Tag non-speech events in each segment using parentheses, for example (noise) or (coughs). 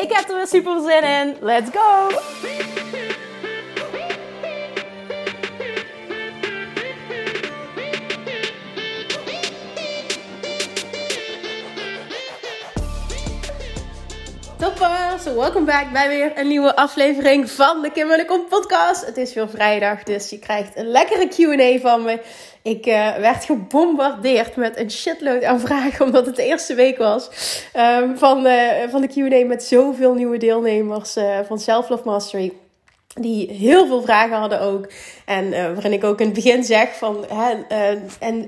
Ik heb er weer super zin in. Let's go! Toppers, welkom back bij weer een nieuwe aflevering van de Kim podcast. Het is weer vrijdag, dus je krijgt een lekkere Q&A van me. Ik uh, werd gebombardeerd met een shitload aan vragen, (laughs) omdat het de eerste week was um, van, uh, van de Q&A met zoveel nieuwe deelnemers uh, van Self Love Mastery die heel veel vragen hadden ook. En waarin ik ook in het begin zeg van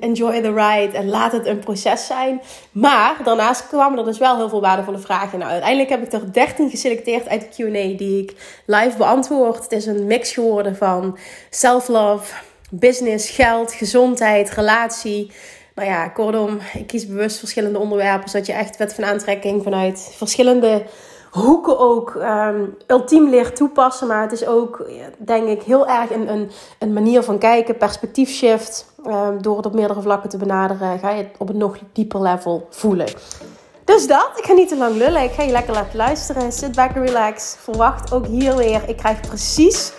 enjoy the ride en laat het een proces zijn. Maar daarnaast kwamen er dus wel heel veel waardevolle vragen. Nou, uiteindelijk heb ik er 13 geselecteerd uit de Q&A die ik live beantwoord. Het is een mix geworden van self-love, business, geld, gezondheid, relatie. Nou ja, kortom, ik kies bewust verschillende onderwerpen, zodat je echt wet van aantrekking vanuit verschillende hoeken ook um, ultiem leert toepassen. Maar het is ook, denk ik, heel erg een, een, een manier van kijken, perspectief shift. Um, door het op meerdere vlakken te benaderen, ga je het op een nog dieper level voelen. Dus dat, ik ga niet te lang lullen. Ik ga je lekker laten luisteren. Sit back and relax. Verwacht ook hier weer. Ik krijg precies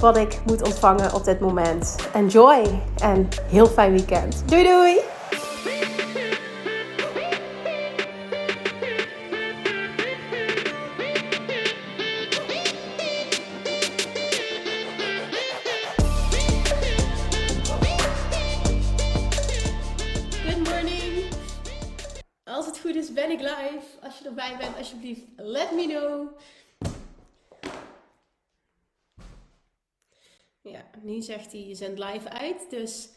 wat ik moet ontvangen op dit moment. Enjoy en heel fijn weekend. Doei doei! ben ik live. Als je erbij bent, alsjeblieft, let me know. Nu zegt hij, je zendt live uit. Dus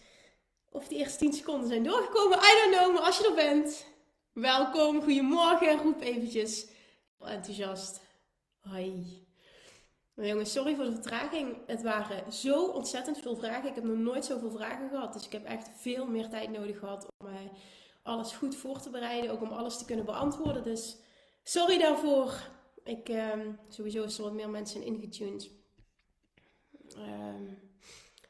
of die eerste 10 seconden zijn doorgekomen, I don't know. Maar als je er bent, welkom, goedemorgen. Roep eventjes enthousiast. Hoi. Nou jongens, sorry voor de vertraging. Het waren zo ontzettend veel vragen. Ik heb nog nooit zoveel vragen gehad. Dus ik heb echt veel meer tijd nodig gehad om... Uh, alles goed voor te bereiden. Ook om alles te kunnen beantwoorden. Dus sorry daarvoor. Ik, um, sowieso is er wat meer mensen ingetuned. Um,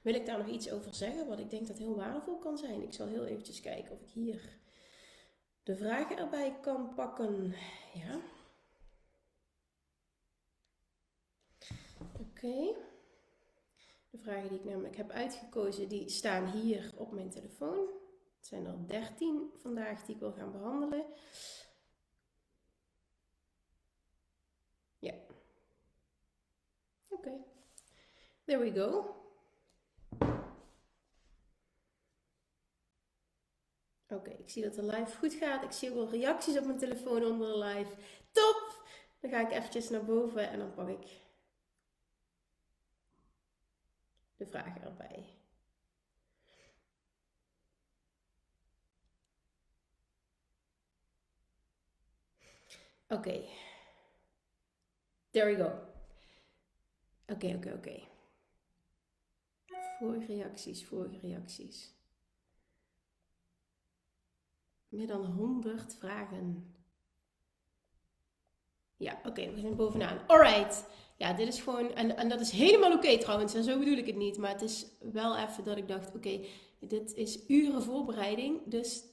wil ik daar nog iets over zeggen? Wat ik denk dat heel waardevol kan zijn. Ik zal heel eventjes kijken of ik hier de vragen erbij kan pakken. Ja. Oké. De vragen die ik namelijk heb uitgekozen, die staan hier op mijn telefoon. Het zijn er 13 vandaag die ik wil gaan behandelen. Ja. Oké. There we go. Oké, ik zie dat de live goed gaat. Ik zie ook wel reacties op mijn telefoon onder de live. Top! Dan ga ik eventjes naar boven en dan pak ik de vragen erbij. Oké. There we go. Oké, oké, oké. Vorige reacties, vorige reacties. Meer dan 100 vragen. Ja, oké, we zijn bovenaan. Alright. Ja, dit is gewoon, en, en dat is helemaal oké trouwens, en zo bedoel ik het niet. Maar het is wel even dat ik dacht, oké, dit is uren voorbereiding, dus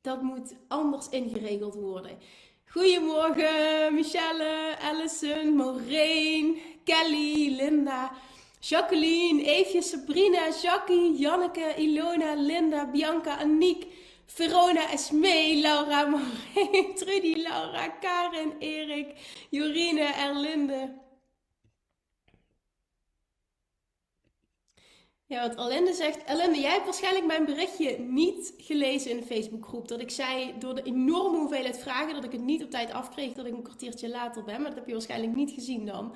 dat moet anders ingeregeld worden. Goedemorgen, Michelle, Allison, Maureen, Kelly, Linda, Jacqueline, Eefje, Sabrina, Jackie, Janneke, Ilona, Linda, Bianca, Aniek, Verona, Esmee, Laura, (laughs) Maureen, Trudy, Laura, Karen, Erik, Jorine, Erlinde. Ja, wat Alende zegt. Alende, jij hebt waarschijnlijk mijn berichtje niet gelezen in de Facebookgroep. Dat ik zei, door de enorme hoeveelheid vragen, dat ik het niet op tijd afkreeg, dat ik een kwartiertje later ben. Maar dat heb je waarschijnlijk niet gezien dan.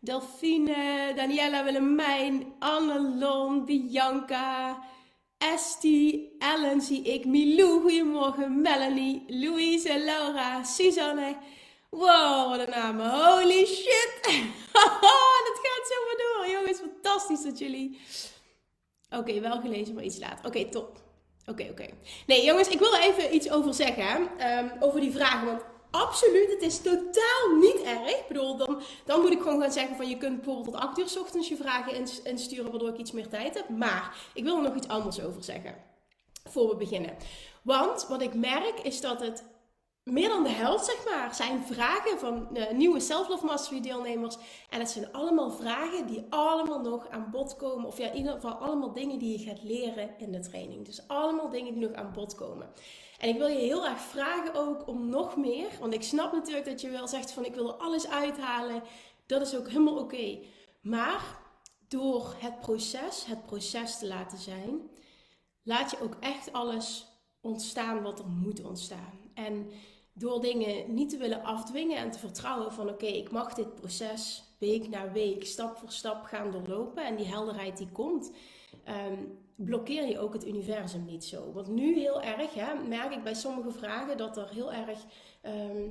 Delphine, Daniela Willemijn, Annelon, Bianca, Estie, Ellen zie ik, Milou, goedemorgen, Melanie, Louise, Laura, Suzanne. Wow, wat een namen. Holy shit. (laughs) fantastisch dat jullie... Oké, wel gelezen, maar iets later. Oké, top. Oké, oké. Nee, jongens, ik wil er even iets over zeggen. Um, over die vragen. Want absoluut, het is totaal niet erg. Ik bedoel, dan, dan moet ik gewoon gaan zeggen van je kunt bijvoorbeeld tot 8 uur s ochtends je vragen insturen, waardoor ik iets meer tijd heb. Maar ik wil er nog iets anders over zeggen. Voor we beginnen. Want wat ik merk is dat het meer dan de helft, zeg maar, zijn vragen van uh, nieuwe Self-Love Mastery deelnemers. En het zijn allemaal vragen die allemaal nog aan bod komen. Of ja, in ieder geval allemaal dingen die je gaat leren in de training. Dus allemaal dingen die nog aan bod komen. En ik wil je heel erg vragen ook om nog meer. Want ik snap natuurlijk dat je wel zegt van ik wil er alles uithalen. Dat is ook helemaal oké. Maar door het proces, het proces te laten zijn, laat je ook echt alles ontstaan wat er moet ontstaan. En door dingen niet te willen afdwingen en te vertrouwen van oké, ik mag dit proces week na week, stap voor stap gaan doorlopen en die helderheid die komt, ehm, blokkeer je ook het universum niet zo. Want nu heel erg, hè, merk ik bij sommige vragen dat er heel erg ehm,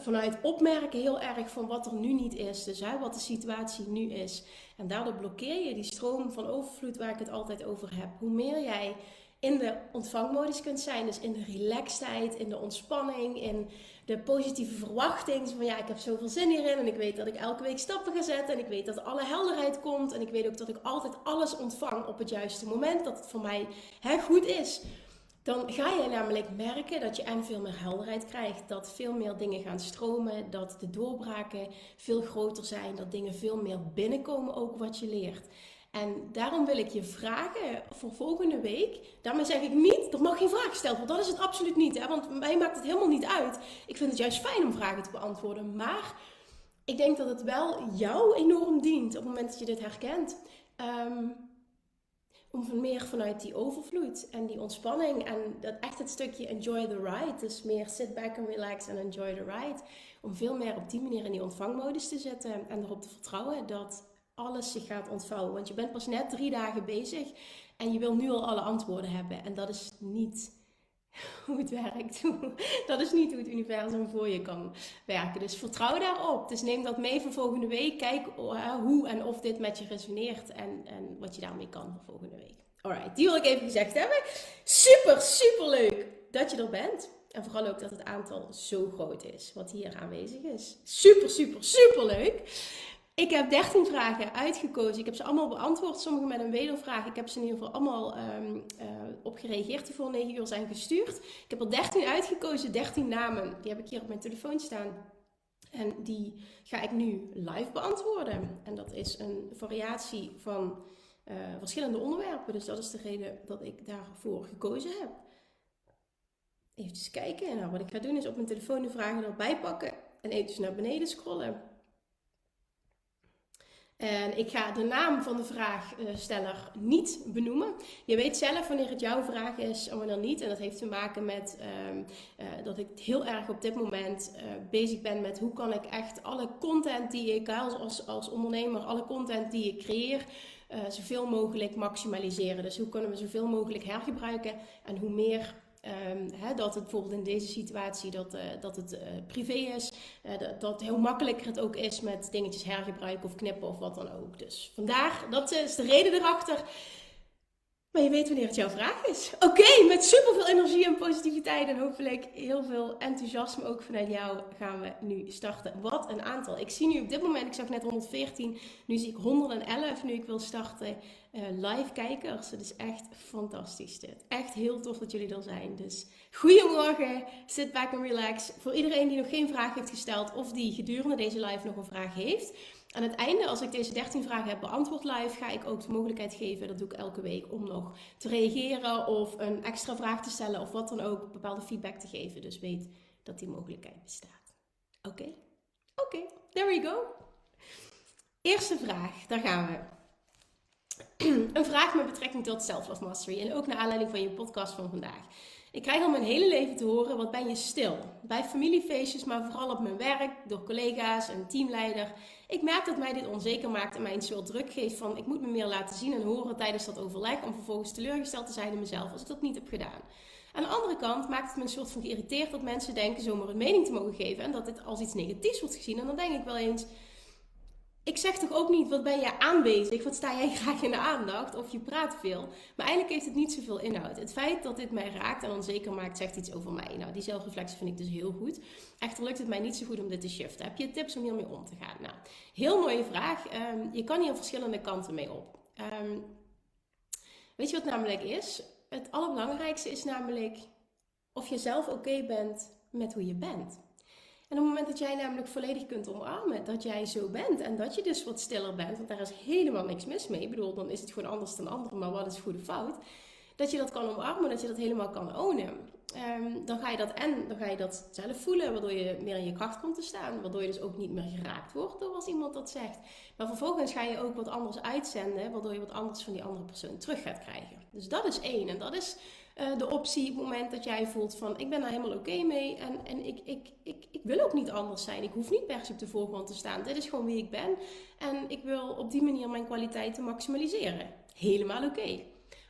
vanuit opmerken heel erg van wat er nu niet is. Dus hè, wat de situatie nu is. En daardoor blokkeer je die stroom van overvloed waar ik het altijd over heb. Hoe meer jij in de ontvangmodus kunt zijn. Dus in de relaxedheid, in de ontspanning, in de positieve verwachting. Van ja, ik heb zoveel zin hierin en ik weet dat ik elke week stappen ga zetten. En ik weet dat alle helderheid komt. En ik weet ook dat ik altijd alles ontvang op het juiste moment. Dat het voor mij hè, goed is. Dan ga je namelijk merken dat je en veel meer helderheid krijgt. Dat veel meer dingen gaan stromen. Dat de doorbraken veel groter zijn. Dat dingen veel meer binnenkomen ook wat je leert. En daarom wil ik je vragen voor volgende week. Daarmee zeg ik niet, er mag geen vraag gesteld worden. Dat is het absoluut niet. Hè? Want mij maakt het helemaal niet uit. Ik vind het juist fijn om vragen te beantwoorden. Maar ik denk dat het wel jou enorm dient op het moment dat je dit herkent. Um, om meer vanuit die overvloed en die ontspanning en dat echt het stukje enjoy the ride. Dus meer sit back and relax en enjoy the ride. Om veel meer op die manier in die ontvangmodus te zitten en erop te vertrouwen dat alles zich gaat ontvouwen. Want je bent pas net drie dagen bezig en je wil nu al alle antwoorden hebben. En dat is niet (laughs) hoe het werkt. (laughs) Dat is niet hoe het universum voor je kan werken. Dus vertrouw daarop. Dus neem dat mee voor volgende week. Kijk eh, hoe en of dit met je resoneert en, en wat je daarmee kan voor volgende week. Alright, die wil ik even gezegd hebben. Super, super leuk dat je er bent. En vooral ook dat het aantal zo groot is wat hier aanwezig is. Super, super, super leuk. Ik heb 13 vragen uitgekozen. Ik heb ze allemaal beantwoord, sommige met een wedervraag. Ik heb ze in ieder geval allemaal um, uh, op gereageerd die voor 9 uur zijn gestuurd. Ik heb er 13 uitgekozen, 13 namen. Die heb ik hier op mijn telefoon staan. En die ga ik nu live beantwoorden. En dat is een variatie van uh, verschillende onderwerpen. Dus dat is de reden dat ik daarvoor gekozen heb. Even kijken. Nou, wat ik ga doen is op mijn telefoon de vragen erbij pakken. En even naar beneden scrollen. En ik ga de naam van de vraagsteller niet benoemen. Je weet zelf wanneer het jouw vraag is en wanneer niet. En dat heeft te maken met um, uh, dat ik heel erg op dit moment uh, bezig ben met hoe kan ik echt alle content die ik als, als ondernemer, alle content die ik creëer, zoveel mogelijk maximaliseren. Dus hoe kunnen we zoveel mogelijk hergebruiken en hoe meer Um, dat het bijvoorbeeld in deze situatie dat, uh, dat het uh, privé is. Uh, dat, dat heel makkelijker het ook is met dingetjes hergebruiken of knippen of wat dan ook. Dus vandaar, dat is de reden erachter. Maar je weet wanneer het jouw vraag is. Oké, met superveel energie en positiviteit en hopelijk heel veel enthousiasme ook vanuit jou gaan we nu starten. Wat een aantal. Ik zie nu op dit moment, ik zag net 114, nu zie ik 111 nu ik wil starten. Uh, live kijkers. Het is echt fantastisch. Echt heel tof dat jullie er zijn. Dus goedemorgen, sit back and relax. Voor iedereen die nog geen vraag heeft gesteld of die gedurende deze live nog een vraag heeft. Aan het einde, als ik deze 13 vragen heb beantwoord live, ga ik ook de mogelijkheid geven, dat doe ik elke week, om nog te reageren of een extra vraag te stellen of wat dan ook, bepaalde feedback te geven. Dus weet dat die mogelijkheid bestaat. Oké? Oké, there we go. Eerste vraag, daar gaan we. (clears throat) een vraag met betrekking tot Self-Love Mastery en ook naar aanleiding van je podcast van vandaag. Ik krijg al mijn hele leven te horen, wat ben je stil? Bij familiefeestjes, maar vooral op mijn werk, door collega's en teamleider. Ik merk dat mij dit onzeker maakt en mij een soort druk geeft van ik moet me meer laten zien en horen tijdens dat overleg om vervolgens teleurgesteld te zijn in mezelf als ik dat niet heb gedaan. Aan de andere kant maakt het me een soort van geïrriteerd dat mensen denken zomaar een mening te mogen geven en dat dit als iets negatiefs wordt gezien. En dan denk ik wel eens, ik zeg toch ook niet, wat ben je aanwezig? Wat sta jij (laughs) graag in de aandacht? Of je praat veel. Maar eigenlijk heeft het niet zoveel inhoud. Het feit dat dit mij raakt en onzeker maakt, zegt iets over mij. Nou, die zelfreflectie vind ik dus heel goed. Echter lukt het mij niet zo goed om dit te shiften. Heb je tips om hiermee om te gaan? Nou, heel mooie vraag. Ehm, je kan hier verschillende kanten mee op. Ehm, weet je wat namelijk is? Het allerbelangrijkste is namelijk of je zelf oké bent met hoe je bent. En op het moment dat jij namelijk volledig kunt omarmen dat jij zo bent en dat je dus wat stiller bent, want daar is helemaal niks mis mee. Ik bedoel, dan is het gewoon anders dan anderen, maar wat is goede fout? Dat je dat kan omarmen, dat je dat helemaal kan ownen. Um, dan ga je dat en dan ga je dat zelf voelen, waardoor je meer in je kracht komt te staan, waardoor je dus ook niet meer geraakt wordt door als iemand dat zegt. Maar vervolgens ga je ook wat anders uitzenden, waardoor je wat anders van die andere persoon terug gaat krijgen. Dus dat is één. En dat is uh, de optie op het moment dat jij voelt van ik ben daar helemaal oké mee en, en ik, ik, ik, ik wil ook niet anders zijn. Ik hoef niet per se op de voorgrond te staan. Dit is gewoon wie ik ben en ik wil op die manier mijn kwaliteiten maximaliseren. Helemaal oké.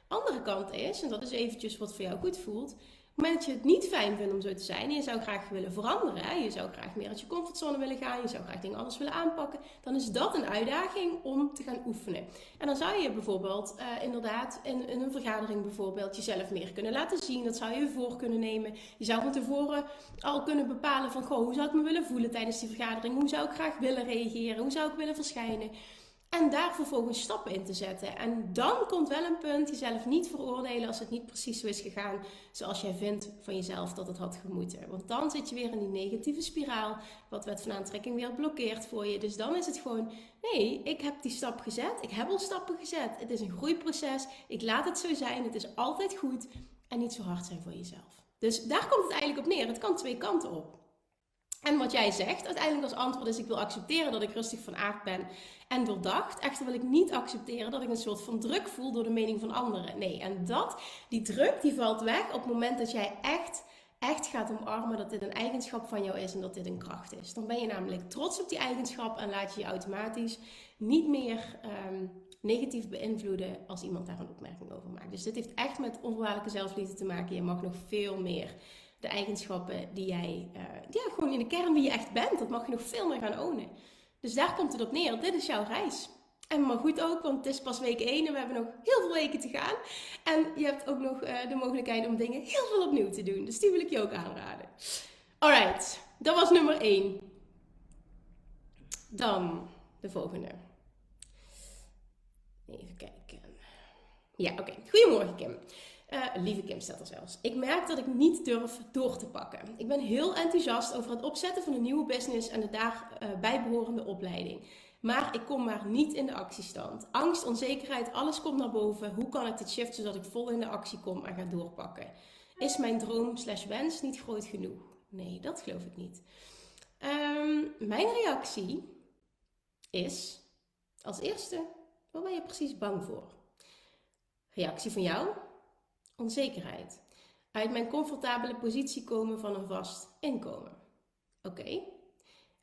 Andere kant is, en dat is eventjes wat voor jou goed voelt, op het moment dat je het niet fijn vindt om zo te zijn en je zou graag willen veranderen, je zou graag meer uit je comfortzone willen gaan, je zou graag dingen anders willen aanpakken, dan is dat een uitdaging om te gaan oefenen. En dan zou je bijvoorbeeld uh, inderdaad in, in, een vergadering bijvoorbeeld jezelf meer kunnen laten zien, dat zou je voor kunnen nemen. Je zou van tevoren al kunnen bepalen van, goh, hoe zou ik me willen voelen tijdens die vergadering? Hoe zou ik graag willen reageren? Hoe zou ik willen verschijnen? En daar vervolgens stappen in te zetten. En dan komt wel een punt, jezelf niet veroordelen als het niet precies zo is gegaan zoals jij vindt van jezelf dat het had gemoeten. Want dan zit je weer in die negatieve spiraal, wat wet van aantrekking weer blokkeert voor je. Dus dan is het gewoon, nee, ik heb die stap gezet, ik heb al stappen gezet. Het is een groeiproces, ik laat het zo zijn, het is altijd goed en niet zo hard zijn voor jezelf. Dus daar komt het eigenlijk op neer. Het kan twee kanten op. En wat jij zegt uiteindelijk als antwoord is: ik wil accepteren dat ik rustig van aard ben en doordacht. Echter wil ik niet accepteren dat ik een soort van druk voel door de mening van anderen. Nee, en dat, die druk, die valt weg op het moment dat jij echt, echt gaat omarmen dat dit een eigenschap van jou is en dat dit een kracht is. Dan ben je namelijk trots op die eigenschap en laat je je automatisch niet meer um, negatief beïnvloeden als iemand daar een opmerking over maakt. Dus dit heeft echt met onvoorwaardelijke zelfliefde te maken. Je mag nog veel meer de eigenschappen die jij, uh, ja, gewoon in de kern wie je echt bent, dat mag je nog veel meer gaan ownen. Dus daar komt het op neer. Dit is jouw reis. En maar goed ook, want het is pas week 1 en we hebben nog heel veel weken te gaan. En je hebt ook nog uh, de mogelijkheid om dingen heel veel opnieuw te doen. Dus die wil ik je ook aanraden. Alright, dat was nummer 1. Dan de volgende. Even kijken. Ja, oké. Goedemorgen Kim. Uh, lieve Kim zelfs. Ik merk dat ik niet durf door te pakken. Ik ben heel enthousiast over het opzetten van een nieuwe business en de daarbij uh, behorende opleiding. Maar ik kom maar niet in de actiestand. Angst, onzekerheid, alles komt naar boven. Hoe kan ik dit shiften zodat ik vol in de actie kom en ga doorpakken? Is mijn droom slash wens niet groot genoeg? Nee, dat geloof ik niet. Um, mijn reactie is als eerste, waar ben je precies bang voor? Reactie van jou? Onzekerheid. Uit mijn comfortabele positie komen van een vast inkomen. Oké.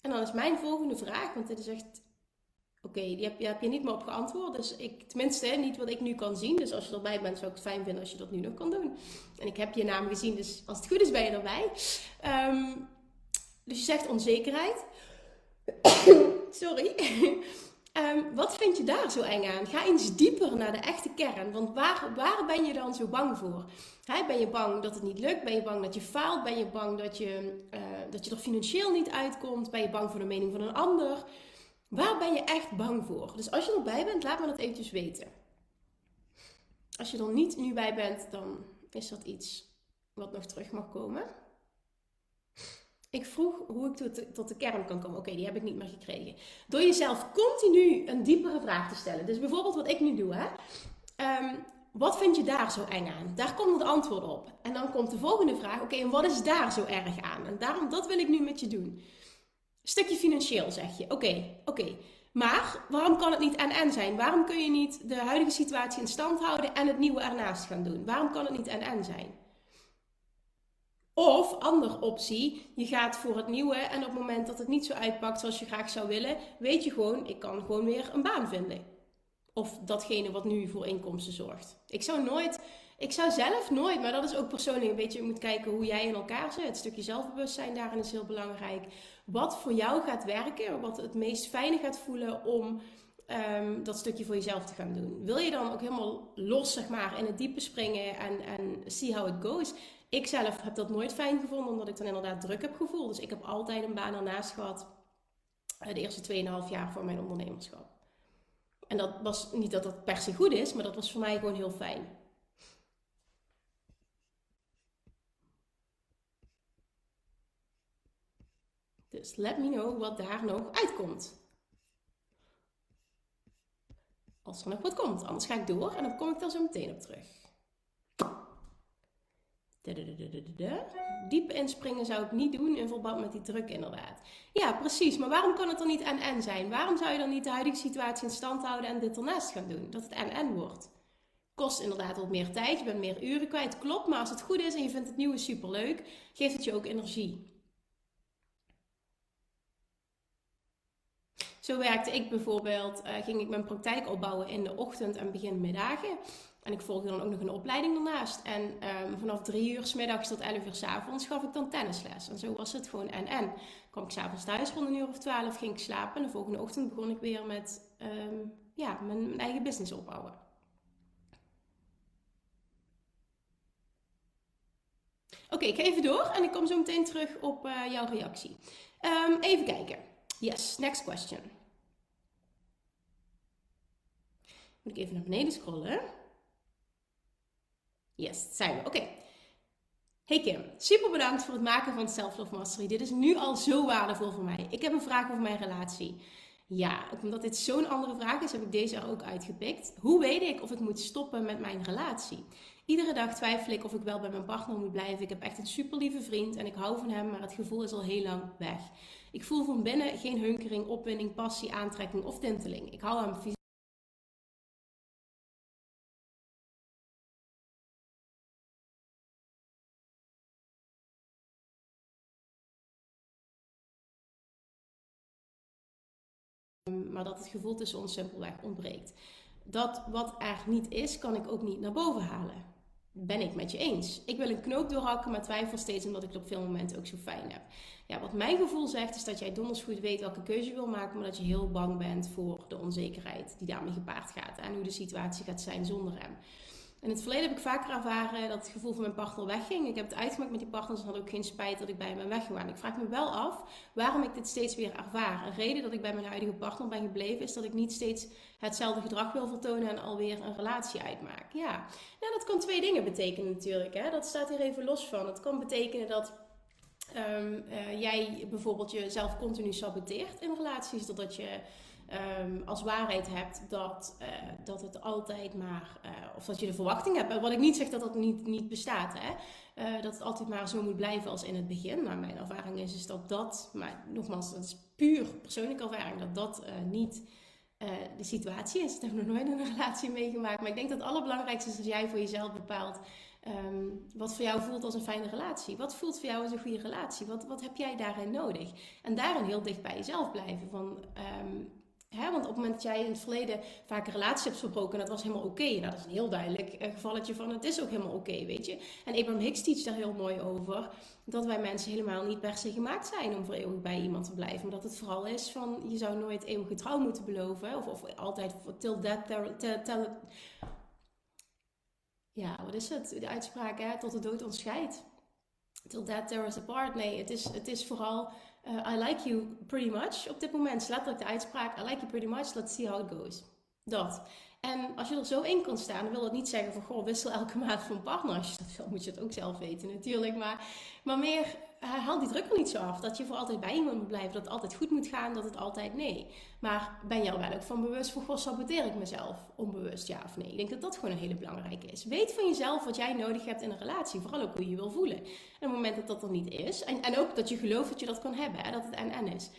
En dan is mijn volgende vraag, want dit is echt. Oké, die heb, je niet meer op geantwoord. Dus ik, tenminste, niet wat ik nu kan zien. Dus als je erbij bent, zou ik het fijn vinden als je dat nu nog kan doen. En ik heb je naam gezien, dus als het goed is, ben je erbij. Um, dus je zegt onzekerheid. (coughs) Sorry. Um, wat vind je daar zo eng aan? Ga eens dieper naar de echte kern. Want waar, waar ben je dan zo bang voor? Ben je bang dat het niet lukt? Ben je bang dat je faalt? Ben je bang dat je, uh, dat je er financieel niet uitkomt? Ben je bang voor de mening van een ander? Waar ben je echt bang voor? Dus als je erbij bent, laat me dat eventjes weten. Als je er niet nu bij bent, dan is dat iets wat nog terug mag komen. Ik vroeg hoe ik tot de, kern kan komen. Oké, die heb ik niet meer gekregen. Door jezelf continu een diepere vraag te stellen. Dus bijvoorbeeld wat ik nu doe. Hè? Um, wat vind je daar zo eng aan? Daar komt het antwoord op. En dan komt de volgende vraag. Oké, en wat is daar zo erg aan? En daarom, dat wil ik nu met je doen. Stukje financieel zeg je. Oké, oké. Maar waarom kan het niet en-en zijn? Waarom kun je niet de huidige situatie in stand houden en het nieuwe ernaast gaan doen? Waarom kan het niet en-en zijn? Of, andere optie, je gaat voor het nieuwe en op het moment dat het niet zo uitpakt zoals je graag zou willen, weet je gewoon, ik kan gewoon weer een baan vinden. Of datgene wat nu voor inkomsten zorgt. Ik zou nooit Ik zou zelf nooit, maar dat is ook persoonlijk een beetje, je moet kijken hoe jij in elkaar zit. Het stukje zelfbewustzijn daarin is heel belangrijk. Wat voor jou gaat werken, wat het meest fijne gaat voelen om ehm, dat stukje voor jezelf te gaan doen. Wil je dan ook helemaal los, zeg maar, in het diepe springen en, en see how it goes? Ik zelf heb dat nooit fijn gevonden, omdat ik dan inderdaad druk heb gevoeld. Dus ik heb altijd een baan ernaast gehad, eh, de eerste 2,5 jaar voor mijn ondernemerschap. En dat was niet dat dat per se goed is, maar dat was voor mij gewoon heel fijn. Dus let me know wat daar nog uitkomt. Als er nog wat komt. Anders ga ik door en dan kom ik daar zo meteen op terug. Diep inspringen zou ik niet doen in verband met die druk inderdaad. Ja, precies. Maar waarom kan het dan niet en-en zijn? Waarom zou je dan niet de huidige situatie in stand houden en dit ernaast gaan doen? Dat het en-en wordt. Kost inderdaad wat meer tijd, je bent meer uren kwijt, klopt. Maar als het goed is en je vindt het nieuwe superleuk, geeft het je ook energie. Zo werkte ik bijvoorbeeld, uh, ging ik mijn praktijk opbouwen in de ochtend en beginmiddagen. En ik volgde dan ook nog een opleiding daarnaast. En um, vanaf drie uur s middags tot elf uur s avonds gaf ik dan tennisles. En zo was het gewoon en en. Kwam ik s'avonds thuis rond een uur of twaalf, ging ik slapen. En de volgende ochtend begon ik weer met um, ja, mijn, mijn, eigen business opbouwen. Oké, ik ga even door en ik kom zo meteen terug op uh, jouw reactie. Um, even kijken. Yes, next question. Moet ik even naar beneden scrollen. Yes, zijn we. Oké. Hey Kim, super bedankt voor het maken van Self-Love Mastery. Dit is nu al zo waardevol voor mij. Ik heb een vraag over mijn relatie. Ja, omdat dit zo'n andere vraag is, heb ik deze er ook uitgepikt. Hoe weet ik of ik moet stoppen met mijn relatie? Iedere dag twijfel ik of ik wel bij mijn partner moet blijven. Ik heb echt een super lieve vriend en ik hou van hem, maar het gevoel is al heel lang weg. Ik voel van binnen geen hunkering, opwinding, passie, aantrekking of tinteling. Ik hou hem maar dat het gevoel tussen ons simpelweg ontbreekt. Dat wat er niet is, kan ik ook niet naar boven halen. Ben ik met je eens. Ik wil een knoop doorhakken, maar twijfel steeds omdat ik het op veel momenten ook zo fijn heb. Ja, wat mijn gevoel zegt is dat jij donders goed weet welke keuze je wil maken, maar dat je heel bang bent voor de onzekerheid die daarmee gepaard gaat en hoe de situatie gaat zijn zonder hem. In het verleden heb ik vaker ervaren dat het gevoel van mijn partner wegging. Ik heb het uitgemaakt met die partners en had ook geen spijt dat ik bij hem ben weggegaan. Ik vraag me wel af waarom ik dit steeds weer ervaar. Een reden dat ik bij mijn huidige partner ben gebleven is dat ik niet steeds hetzelfde gedrag wil vertonen en alweer een relatie uitmaak. Ja, nou, dat kan twee dingen betekenen natuurlijk. Hè? Dat staat hier even los van. Het kan betekenen dat um, uh, jij bijvoorbeeld jezelf continu saboteert in relaties. Doordat je um, als waarheid hebt dat, uh, dat het altijd maar, uh, of dat je de verwachting hebt. Wat ik niet zeg dat dat niet, niet bestaat, hè? Uh, dat het altijd maar zo moet blijven als in het begin. Maar mijn ervaring is, is dat dat, maar nogmaals, dat is puur persoonlijke ervaring, dat dat niet de situatie is. Ik heb nog nooit een relatie meegemaakt. Maar ik denk dat het allerbelangrijkste is dat jij voor jezelf bepaalt um, wat voor jou voelt als een fijne relatie. Wat voelt voor jou als een goede relatie? Wat, wat heb jij daarin nodig? En daarin heel dicht bij jezelf blijven. Van, um, want op het moment dat jij in het verleden vaak een relatie hebt verbroken en dat was helemaal oké. Nou, dat is een heel duidelijk uh, gevalletje van het is ook helemaal oké, weet je. En Abraham Hicks teach daar heel mooi over. Dat wij mensen helemaal niet per se gemaakt zijn om voor eeuwig bij iemand te blijven. Maar dat het vooral is van, je zou nooit eeuwige trouw moeten beloven. Of, of altijd till death, ja, wat is het? De uitspraak, hè? Tot de dood ontscheidt. Till death tear us apart. Nee, het is, het is vooral I like you pretty much. Op dit moment is letterlijk de uitspraak I like you pretty much, let's see how it goes. Dat. En als je er zo in kan staan, dan wil dat niet zeggen van goh, wissel elke maand van partner. Als je (laughs) dat moet je het ook zelf weten natuurlijk. Maar, maar meer, haal die druk er niet zo af. Dat je voor altijd bij iemand moet blijven, dat het altijd goed moet gaan, dat het altijd nee. Maar ben je er wel ook van bewust van goh, saboteer ik mezelf onbewust, ja of nee? Ik denk dat dat gewoon een hele belangrijke is. Weet van jezelf wat jij nodig hebt in een relatie, vooral ook hoe je je wil voelen. En op het moment dat dat er niet is, en, en ook dat je gelooft dat je dat kan hebben, hè, dat het en-en is.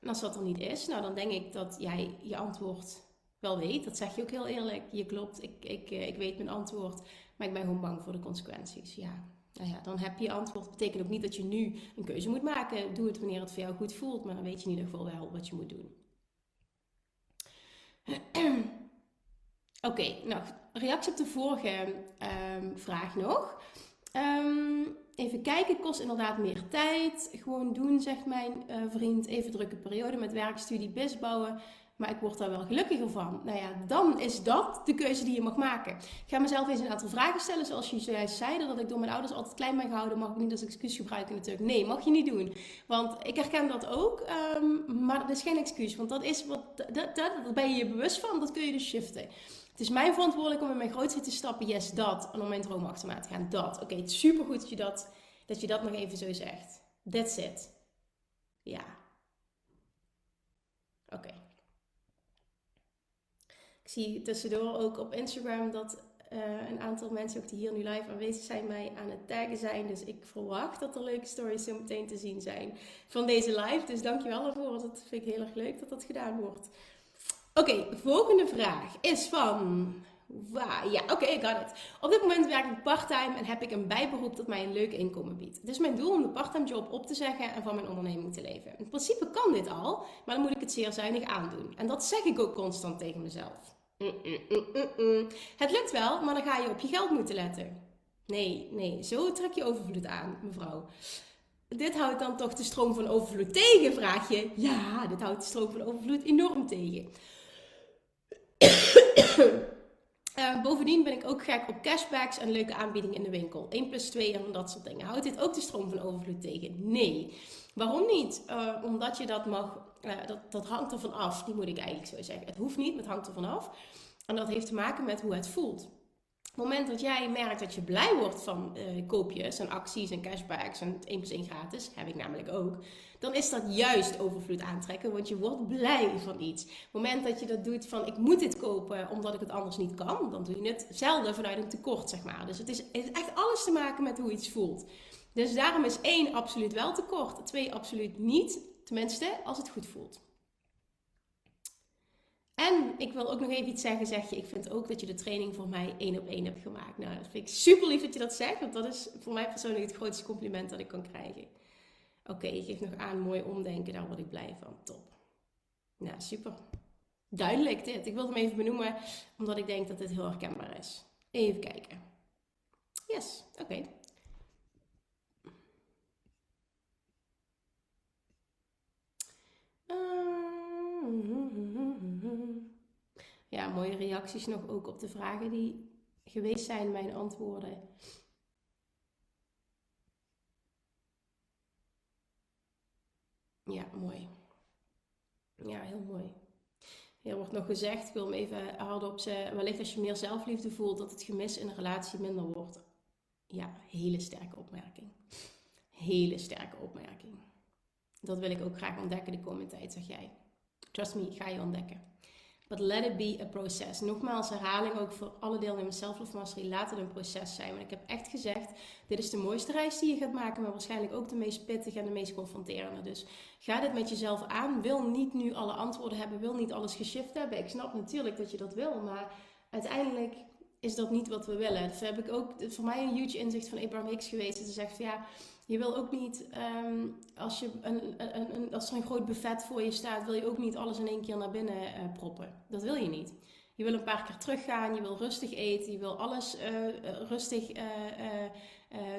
En als dat er niet is, nou dan denk ik dat jij je antwoord wel weet. Dat zeg je ook heel eerlijk. Je klopt, ik, ik, eh, ik weet mijn antwoord. Maar ik ben gewoon bang voor de consequenties. Ja. Nou ja, dan heb je antwoord. Betekent ook niet dat je nu een keuze moet maken. Doe het wanneer het voor jou goed voelt. Maar dan weet je in ieder geval wel wat je moet doen. Oké, okay, nou reactie op de vorige ehm, vraag nog. Ehm, even kijken, kost inderdaad meer tijd. Gewoon doen, zegt mijn uh, vriend. Even drukke periode met werkstudie, bis bouwen. Maar ik word daar wel gelukkiger van. Nou ja, dan is dat de keuze die je mag maken. Ik ga mezelf eens een aantal vragen stellen. Zoals je zojuist zei, dat ik door mijn ouders altijd klein ben gehouden. Mag ik niet als excuus gebruiken natuurlijk. Nee, mag je niet doen. Want ik herken dat ook. Um, maar dat is geen excuus. Want dat is wat, dat, dat, dat ben je je bewust van. Dat kun je dus shiften. Het is mijn verantwoordelijk om in mijn grootste te stappen. Yes, dat. En om mijn droom te gaan. Dat. Oké, het supergoed dat je dat, dat je dat nog even zo zegt. That's it. Ja. Oké. Zie tussendoor ook op Instagram dat uh, een aantal mensen ook die hier nu live aanwezig zijn, mij aan het taggen zijn. Dus ik verwacht dat er leuke stories zo meteen te zien zijn van deze live. Dus dankjewel ervoor. Dat vind ik heel erg leuk dat dat gedaan wordt. Oké, volgende vraag is van. Wow, ja, oké, ik got it. Op dit moment werk ik parttime en heb ik een bijberoep dat mij een leuk inkomen biedt. Het is mijn doel om de parttime job op te zeggen en van mijn onderneming te leven. In principe kan dit al, maar dan moet ik het zeer zuinig aandoen. En dat zeg ik ook constant tegen mezelf. Mm, mm, mm, het lukt wel, maar dan ga je op je geld moeten letten. Nee, nee, zo trek je overvloed aan, mevrouw. Dit houdt dan toch de stroom van overvloed tegen, vraag je? Ja, dit houdt de stroom van overvloed enorm tegen. Uh, (coughs) bovendien ben ik ook gek op cashbacks en leuke aanbiedingen in de winkel. 1 plus 2 en dat soort dingen. Houdt dit ook de stroom van overvloed tegen? Nee. Waarom niet? Uh, omdat je dat mag, uh, dat, dat hangt ervan af. Die moet ik eigenlijk zo zeggen. Het hoeft niet, maar het hangt ervan af. En dat heeft te maken met hoe het voelt het moment dat jij merkt dat je blij wordt van uh, koopjes en acties en cashbacks en 1 plus 1 gratis, heb ik namelijk ook, dan is dat juist overvloed aantrekken, want je wordt blij van iets. Op het moment dat je dat doet van ik moet dit kopen omdat ik het anders niet kan, dan doe je het zelden vanuit een tekort, zeg maar. Dus het is, het is echt alles te maken met hoe iets voelt. Dus daarom is 1 absoluut wel tekort, 2 absoluut niet, tenminste als het goed voelt. En ik wil ook nog even iets zeggen, zeg je. Ik vind ook dat je de training voor mij één op één hebt gemaakt. Nou, dat vind ik super lief dat je dat zegt. Want dat is voor mij persoonlijk het grootste compliment dat ik kan krijgen. Oké, je geeft nog aan, mooi omdenken. Daar word ik blij van. Top. Nou, super. Duidelijk dit. Ik wilde hem even benoemen, omdat ik denk dat dit heel herkenbaar is. Even kijken. Yes, oké. Ja, mooie reacties nog ook op de vragen die geweest zijn, mijn antwoorden. Ja, mooi. Ja, heel mooi. Er wordt nog gezegd, ik wil hem even hardop zeggen, wellicht als je meer zelfliefde voelt, dat het gemis in een relatie minder wordt. Ja, hele sterke opmerking. Hele sterke opmerking. Dat wil ik ook graag ontdekken de komende tijd, zeg jij. Trust me, ga je ontdekken. But let it be a process. Nogmaals, herhaling ook voor alle deelnemers Self-Love Mastery. Laat het een proces zijn. Want ik heb echt gezegd, dit is de mooiste reis die je gaat maken. Maar waarschijnlijk ook de meest pittige en de meest confronterende. Dus ga dit met jezelf aan. Wil niet nu alle antwoorden hebben. Wil niet alles geshift hebben. Ik snap natuurlijk dat je dat wil. Maar uiteindelijk is dat niet wat we willen. Dus heb ik ook voor mij een huge inzicht van Abraham Hicks geweest. Dat ze zegt van ja je wil ook niet, ehm, als, je een, een, een, als er een groot buffet voor je staat, wil je ook niet alles in één keer naar binnen uh, proppen. Dat wil je niet. Je wil een paar keer teruggaan, je wil rustig eten, je wil alles uh, rustig uh,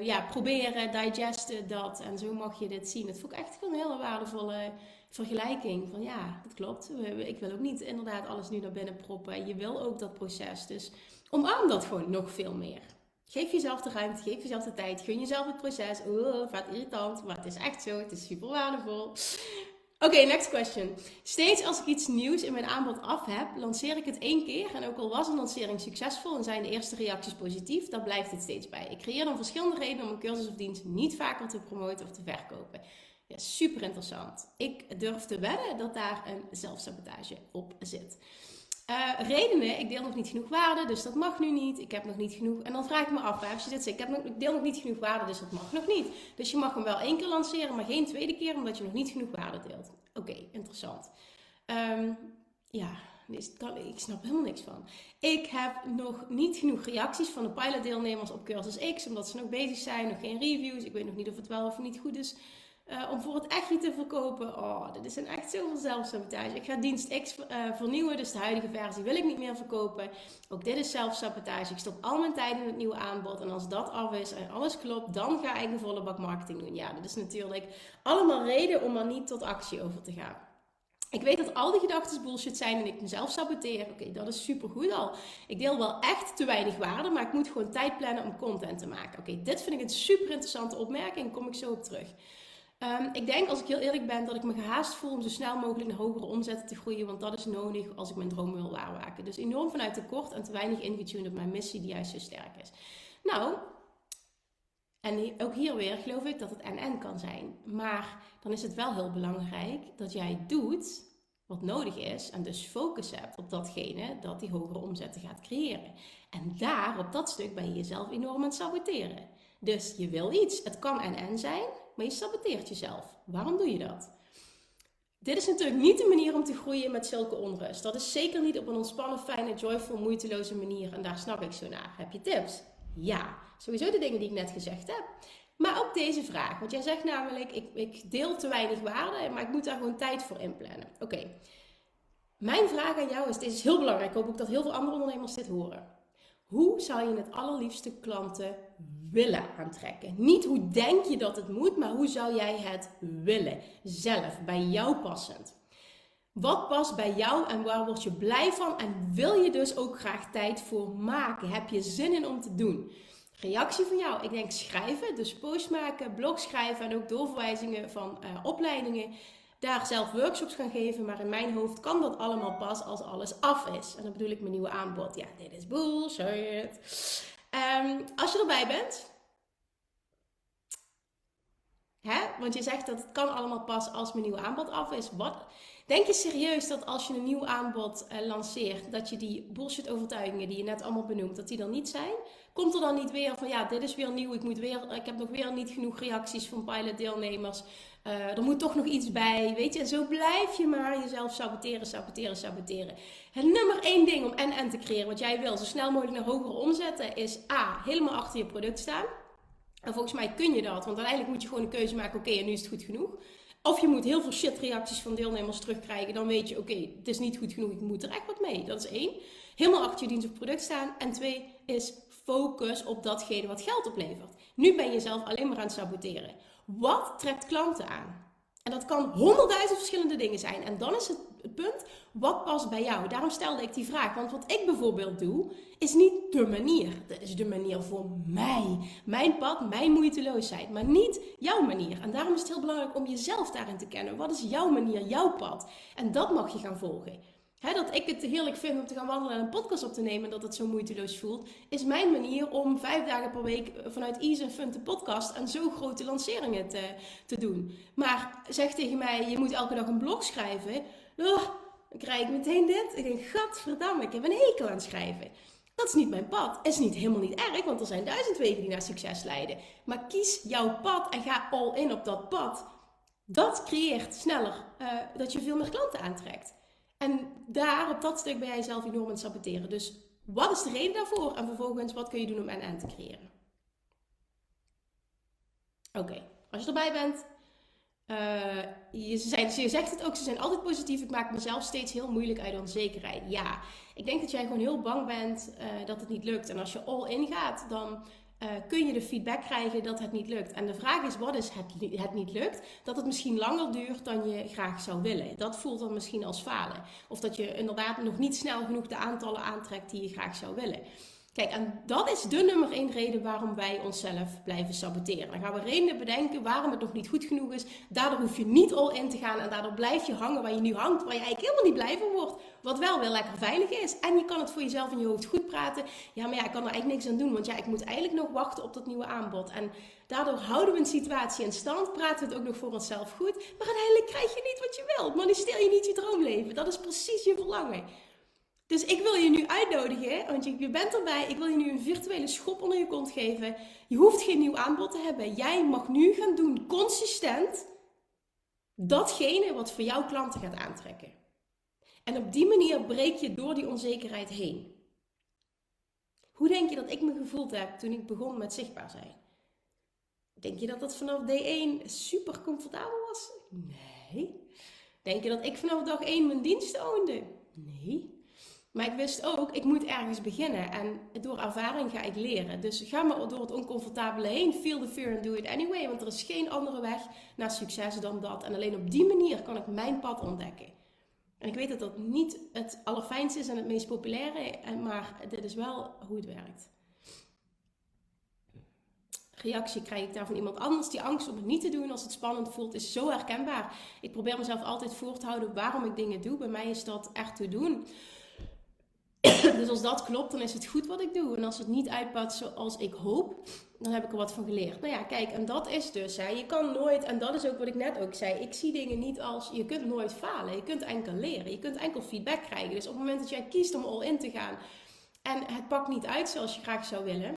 ja, proberen, digesten, dat. En zo mag je dit zien. Het vond ik echt een hele waardevolle vergelijking. Van ja, dat klopt. Ik wil ook niet inderdaad alles nu naar binnen proppen. Je wil ook dat proces. Dus omarm dat gewoon nog veel meer. Geef jezelf de ruimte, geef jezelf de tijd, gun jezelf het proces. Oeh, vat irritant, maar het is echt zo, het is super waardevol. Oké, next question. Steeds als ik iets nieuws in mijn aanbod af heb, lanceer ik het één keer. En ook al was een lancering succesvol en zijn de eerste reacties positief, dan blijft het steeds bij. Ik creëer dan verschillende redenen om een cursus of dienst niet vaker te promoten of te verkopen. Ja, super interessant. Ik durf te wedden dat daar een zelfsabotage op zit. Uh, redenen, ik deel nog niet genoeg waarde, dus dat mag nu niet. Ik heb nog niet genoeg. En dan vraag ik me af, als je dit zegt, ik, heb nog, ik deel nog niet genoeg waarde, dus dat mag nog niet. Dus je mag hem wel één keer lanceren, maar geen tweede keer, omdat je nog niet genoeg waarde deelt. Oké, interessant. Um, ja, ik snap helemaal niks van. Ik heb nog niet genoeg reacties van de pilotdeelnemers op cursus X, omdat ze nog bezig zijn, nog geen reviews. Ik weet nog niet of het wel of niet goed is. Uh, om voor het echt te verkopen. Oh, dit is een echt zoveel zelfsabotage. Ik ga dienst X uh, vernieuwen, dus de huidige versie wil ik niet meer verkopen. Ook dit is zelfsabotage. Ik stop al mijn tijd in het nieuwe aanbod. En als dat af is en alles klopt, dan ga ik een volle bak marketing doen. Ja, dat is natuurlijk allemaal reden om er niet tot actie over te gaan. Ik weet dat al die gedachten bullshit zijn en ik mezelf saboteer. Oké, dat is super goed al. Ik deel wel echt te weinig waarde, maar ik moet gewoon tijd plannen om content te maken. Oké, dit vind ik een super interessante opmerking. Kom ik zo op terug. Ehm, ik denk, als ik heel eerlijk ben, dat ik me gehaast voel om zo snel mogelijk naar hogere omzetten te groeien. Want dat is nodig als ik mijn droom wil waarmaken. Dus enorm vanuit tekort en te weinig ingetuned op mijn missie die juist zo sterk is. Nou, en ook hier weer geloof ik dat het en-en kan zijn. Maar dan is het wel heel belangrijk dat jij doet wat nodig is en dus focus hebt op datgene dat die hogere omzetten gaat creëren. En daar, op dat stuk, ben je jezelf enorm aan het saboteren. Dus je wil iets, het kan en-en zijn, maar je saboteert jezelf. Waarom doe je dat? Dit is natuurlijk niet de manier om te groeien met zulke onrust. Dat is zeker niet op een ontspannen, fijne, joyful, moeiteloze manier. En daar snap ik zo naar. Heb je tips? Ja, sowieso de dingen die ik net gezegd heb. Maar ook deze vraag. Want jij zegt namelijk, ik, ik deel te weinig waarde, maar ik moet daar gewoon tijd voor inplannen. Oké. Mijn vraag aan jou is, dit is heel belangrijk. Ik hoop ook dat heel veel andere ondernemers dit horen. Hoe zou je het allerliefste klanten willen aantrekken? Niet hoe denk je dat het moet, maar hoe zou jij het willen? Zelf, bij jou passend. Wat past bij jou en waar word je blij van? En wil je dus ook graag tijd voor maken? Heb je zin in om te doen? Reactie van jou. Ik denk schrijven, dus post maken, blog schrijven en ook doorverwijzingen van uh, opleidingen. Daar zelf workshops gaan geven, maar in mijn hoofd kan dat allemaal pas als alles af is. En dan bedoel ik mijn nieuwe aanbod. Ja, dit is bullshit. Um, als je erbij bent, hè? want je zegt dat het kan allemaal pas als mijn nieuwe aanbod af is. Wat, Denk je serieus dat als je een nieuw aanbod uh, lanceert, dat je die bullshit overtuigingen die je net allemaal benoemt, dat die dan niet zijn? Komt er dan niet weer van ja, dit is weer nieuw, ik, moet weer, ik heb nog weer niet genoeg reacties van pilotdeelnemers. Uh, er moet toch nog iets bij, weet je. En zo blijf je maar jezelf saboteren, saboteren, saboteren. Het nummer één ding om en-en te creëren, wat jij wil, zo snel mogelijk naar hogere omzetten, is A, helemaal achter je product staan. En volgens mij kun je dat, want uiteindelijk moet je gewoon een keuze maken, oké, en nu is het goed genoeg. Of je moet heel veel shit reacties van deelnemers terugkrijgen. Dan weet je, oké, het is niet goed genoeg. Ik moet er echt wat mee. Dat is één. Helemaal achter je dienst of product staan. En twee is focus op datgene wat geld oplevert. Nu ben je zelf alleen maar aan het saboteren. Wat trekt klanten aan? En dat kan honderdduizend verschillende dingen zijn. En dan is het punt, wat past bij jou? Daarom stelde ik die vraag. Want wat ik bijvoorbeeld doe, is niet de manier. Dat is de manier voor mij. Mijn pad, mijn moeiteloosheid. Maar niet jouw manier. En daarom is het heel belangrijk om jezelf daarin te kennen. Wat is jouw manier, jouw pad? En dat mag je gaan volgen. Dat ik het heerlijk vind om te gaan wandelen en een podcast op te nemen en dat het zo moeiteloos voelt, is mijn manier om vijf dagen per week vanuit Ease and Fun te podcast en zo grote lanceringen te, te doen. Maar zeg tegen mij, je moet elke dag een blog schrijven. Oh, dan krijg ik meteen dit. Ik denk, gadverdamme, ik heb een hekel aan schrijven. Dat is niet mijn pad. Is niet helemaal niet erg, want er zijn duizend wegen die naar succes leiden. Maar kies jouw pad en ga all in op dat pad. Dat creëert sneller uh, dat je veel meer klanten aantrekt. En daar, op dat stuk, ben jij zelf enorm aan het saboteren. Dus wat is de reden daarvoor? En vervolgens, wat kun je doen om en te creëren? Oké, als je erbij bent, uh, je, zijn, je zegt het ook, ze zijn altijd positief. Ik maak mezelf steeds heel moeilijk uit onzekerheid. Ja, ik denk dat jij gewoon heel bang bent uh, dat het niet lukt. En als je all in gaat, dan uh, kun je de feedback krijgen dat het niet lukt. En de vraag is, wat is het, het niet lukt? Dat het misschien langer duurt dan je graag zou willen. Dat voelt dan misschien als falen. Of dat je inderdaad nog niet snel genoeg de aantallen aantrekt die je graag zou willen. Kijk, en dat is de nummer één reden waarom wij onszelf blijven saboteren. Dan gaan we redenen bedenken waarom het nog niet goed genoeg is. Daardoor hoef je niet al in te gaan en daardoor blijf je hangen waar je nu hangt, waar je eigenlijk helemaal niet blij van wordt. Wat wel weer lekker veilig is. En je kan het voor jezelf in je hoofd goed praten. Ja, maar ja, ik kan er eigenlijk niks aan doen, want ja, ik moet eigenlijk nog wachten op dat nieuwe aanbod. En daardoor houden we een situatie in stand, praten we het ook nog voor onszelf goed. Maar uiteindelijk krijg je niet wat je wilt. Manifesteer je niet je droomleven. Dat is precies je verlangen. Dus ik wil je nu uitnodigen, want je, bent erbij. Ik wil je nu een virtuele schop onder je kont geven. Je hoeft geen nieuw aanbod te hebben. Jij mag nu gaan doen, consistent, datgene wat voor jouw klanten gaat aantrekken. En op die manier breek je door die onzekerheid heen. Hoe denk je dat ik me gevoeld heb toen ik begon met zichtbaar zijn? Denk je dat dat vanaf D1 super comfortabel was? Nee. Denk je dat ik vanaf dag 1 mijn dienst oonde? Nee. Maar ik wist ook, ik moet ergens beginnen. En door ervaring ga ik leren. Dus ga maar door het oncomfortabele heen. Feel the fear and do it anyway. Want er is geen andere weg naar succes dan dat. En alleen op die manier kan ik mijn pad ontdekken. En ik weet dat dat niet het allerfijnste is en het meest populaire. Maar dit is wel hoe het werkt. Reactie krijg ik daar van iemand anders. Die angst om het niet te doen als het spannend voelt is zo herkenbaar. Ik probeer mezelf altijd voor te houden waarom ik dingen doe. Bij mij is dat echt te doen. (coughs) dus als dat klopt, dan is het goed wat ik doe. En als het niet uitpakt zoals ik hoop, dan heb ik er wat van geleerd. Nou ja, kijk, en dat is dus, hè, je kan nooit, en dat is ook wat ik net ook zei, ik zie dingen niet als, je kunt nooit falen. Je kunt enkel leren, je kunt enkel feedback krijgen. Dus op het moment dat jij kiest om all in te gaan en het pakt niet uit zoals je graag zou willen,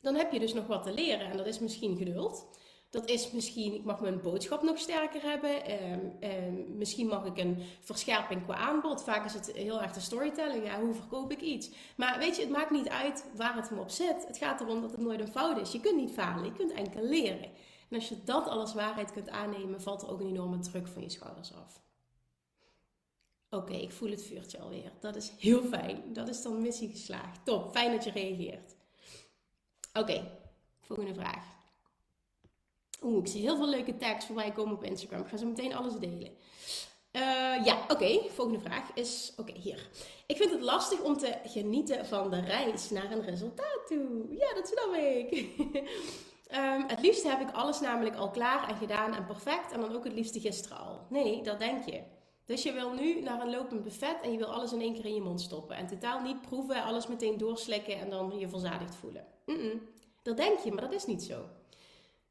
dan heb je dus nog wat te leren. En dat is misschien geduld. Dat is misschien, ik mag mijn boodschap nog sterker hebben. Ehm, ehm, misschien mag ik een verscherping qua aanbod. Vaak is het heel erg de storytelling. Ja, hoe verkoop ik iets? Maar weet je, het maakt niet uit waar het hem op zit. Het gaat erom dat het nooit een fout is. Je kunt niet falen, je kunt enkel leren. En als je dat alles waarheid kunt aannemen, valt er ook een enorme druk van je schouders af. Oké, ik voel het vuurtje alweer. Dat is heel fijn. Dat is dan missie geslaagd. Top, fijn dat je reageert. Oké, volgende vraag. Oeh, ik zie heel veel leuke tags voorbij komen op Instagram. Ik ga zo meteen alles delen. Uh, ja, oké. Volgende vraag is... Oké, hier. Ik vind het lastig om te genieten van de reis naar een resultaat toe. Ja, dat snap ik. um, (laughs) het liefste heb ik alles namelijk al klaar en gedaan en perfect. En dan ook het liefste gisteren al. Nee, dat denk je. Dus je wil nu naar een lopend buffet en je wil alles in één keer in je mond stoppen. En totaal niet proeven, alles meteen doorslikken en dan je verzadigd voelen. -mm. Dat denk je, maar dat is niet zo.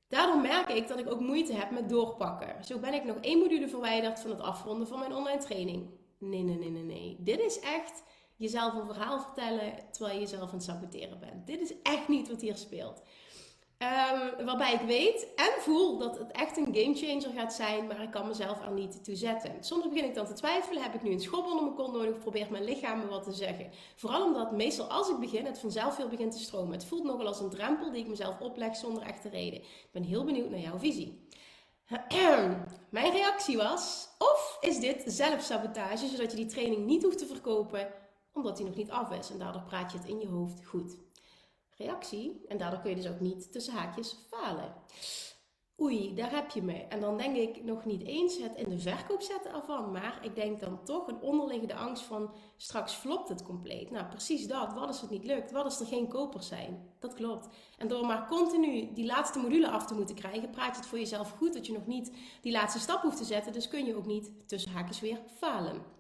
Daarom merk ik dat ik ook moeite heb met doorpakken. Zo ben ik nog één module verwijderd van het afronden van mijn online training. Nee, nee, nee, nee, nee. Dit is echt jezelf een verhaal vertellen terwijl je jezelf aan het saboteren bent. Dit is echt niet wat hier speelt. Um, waarbij ik weet en voel dat het echt een gamechanger gaat zijn, maar ik kan mezelf er niet toe zetten. Soms begin ik dan te twijfelen, heb ik nu een schop onder mijn kont nodig probeert mijn lichaam me wat te zeggen. Vooral omdat meestal als ik begin, het vanzelf veel begint te stromen. Het voelt nogal als een drempel die ik mezelf opleg zonder echte reden. Ik ben heel benieuwd naar jouw visie. (clears throat) Mijn reactie was, of is dit zelfsabotage, zodat je die training niet hoeft te verkopen, omdat die nog niet af is en daardoor praat je het in je hoofd goed reactie. En daardoor kun je dus ook niet tussen haakjes falen. Oei, daar heb je me. En dan denk ik nog niet eens het in de verkoop zetten ervan. Maar ik denk dan toch een onderliggende angst van straks flopt het compleet. Nou, precies dat. Wat als het niet lukt? Wat als er geen kopers zijn? Dat klopt. En door maar continu die laatste module af te moeten krijgen, praat je het voor jezelf goed dat je nog niet die laatste stap hoeft te zetten. Dus kun je ook niet tussen haakjes weer falen.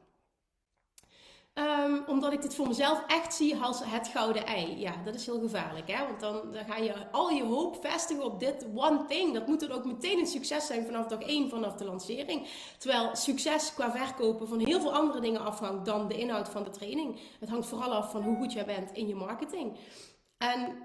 Um, omdat ik dit voor mezelf echt zie als het gouden ei. Ja, dat is heel gevaarlijk. Hè? Want dan, dan ga je al je hoop vestigen op dit one thing. Dat moet dan ook meteen een succes zijn vanaf dag 1, vanaf de lancering. Terwijl succes qua verkopen van heel veel andere dingen afhangt dan de inhoud van de training. Het hangt vooral af van hoe goed jij bent in je marketing. En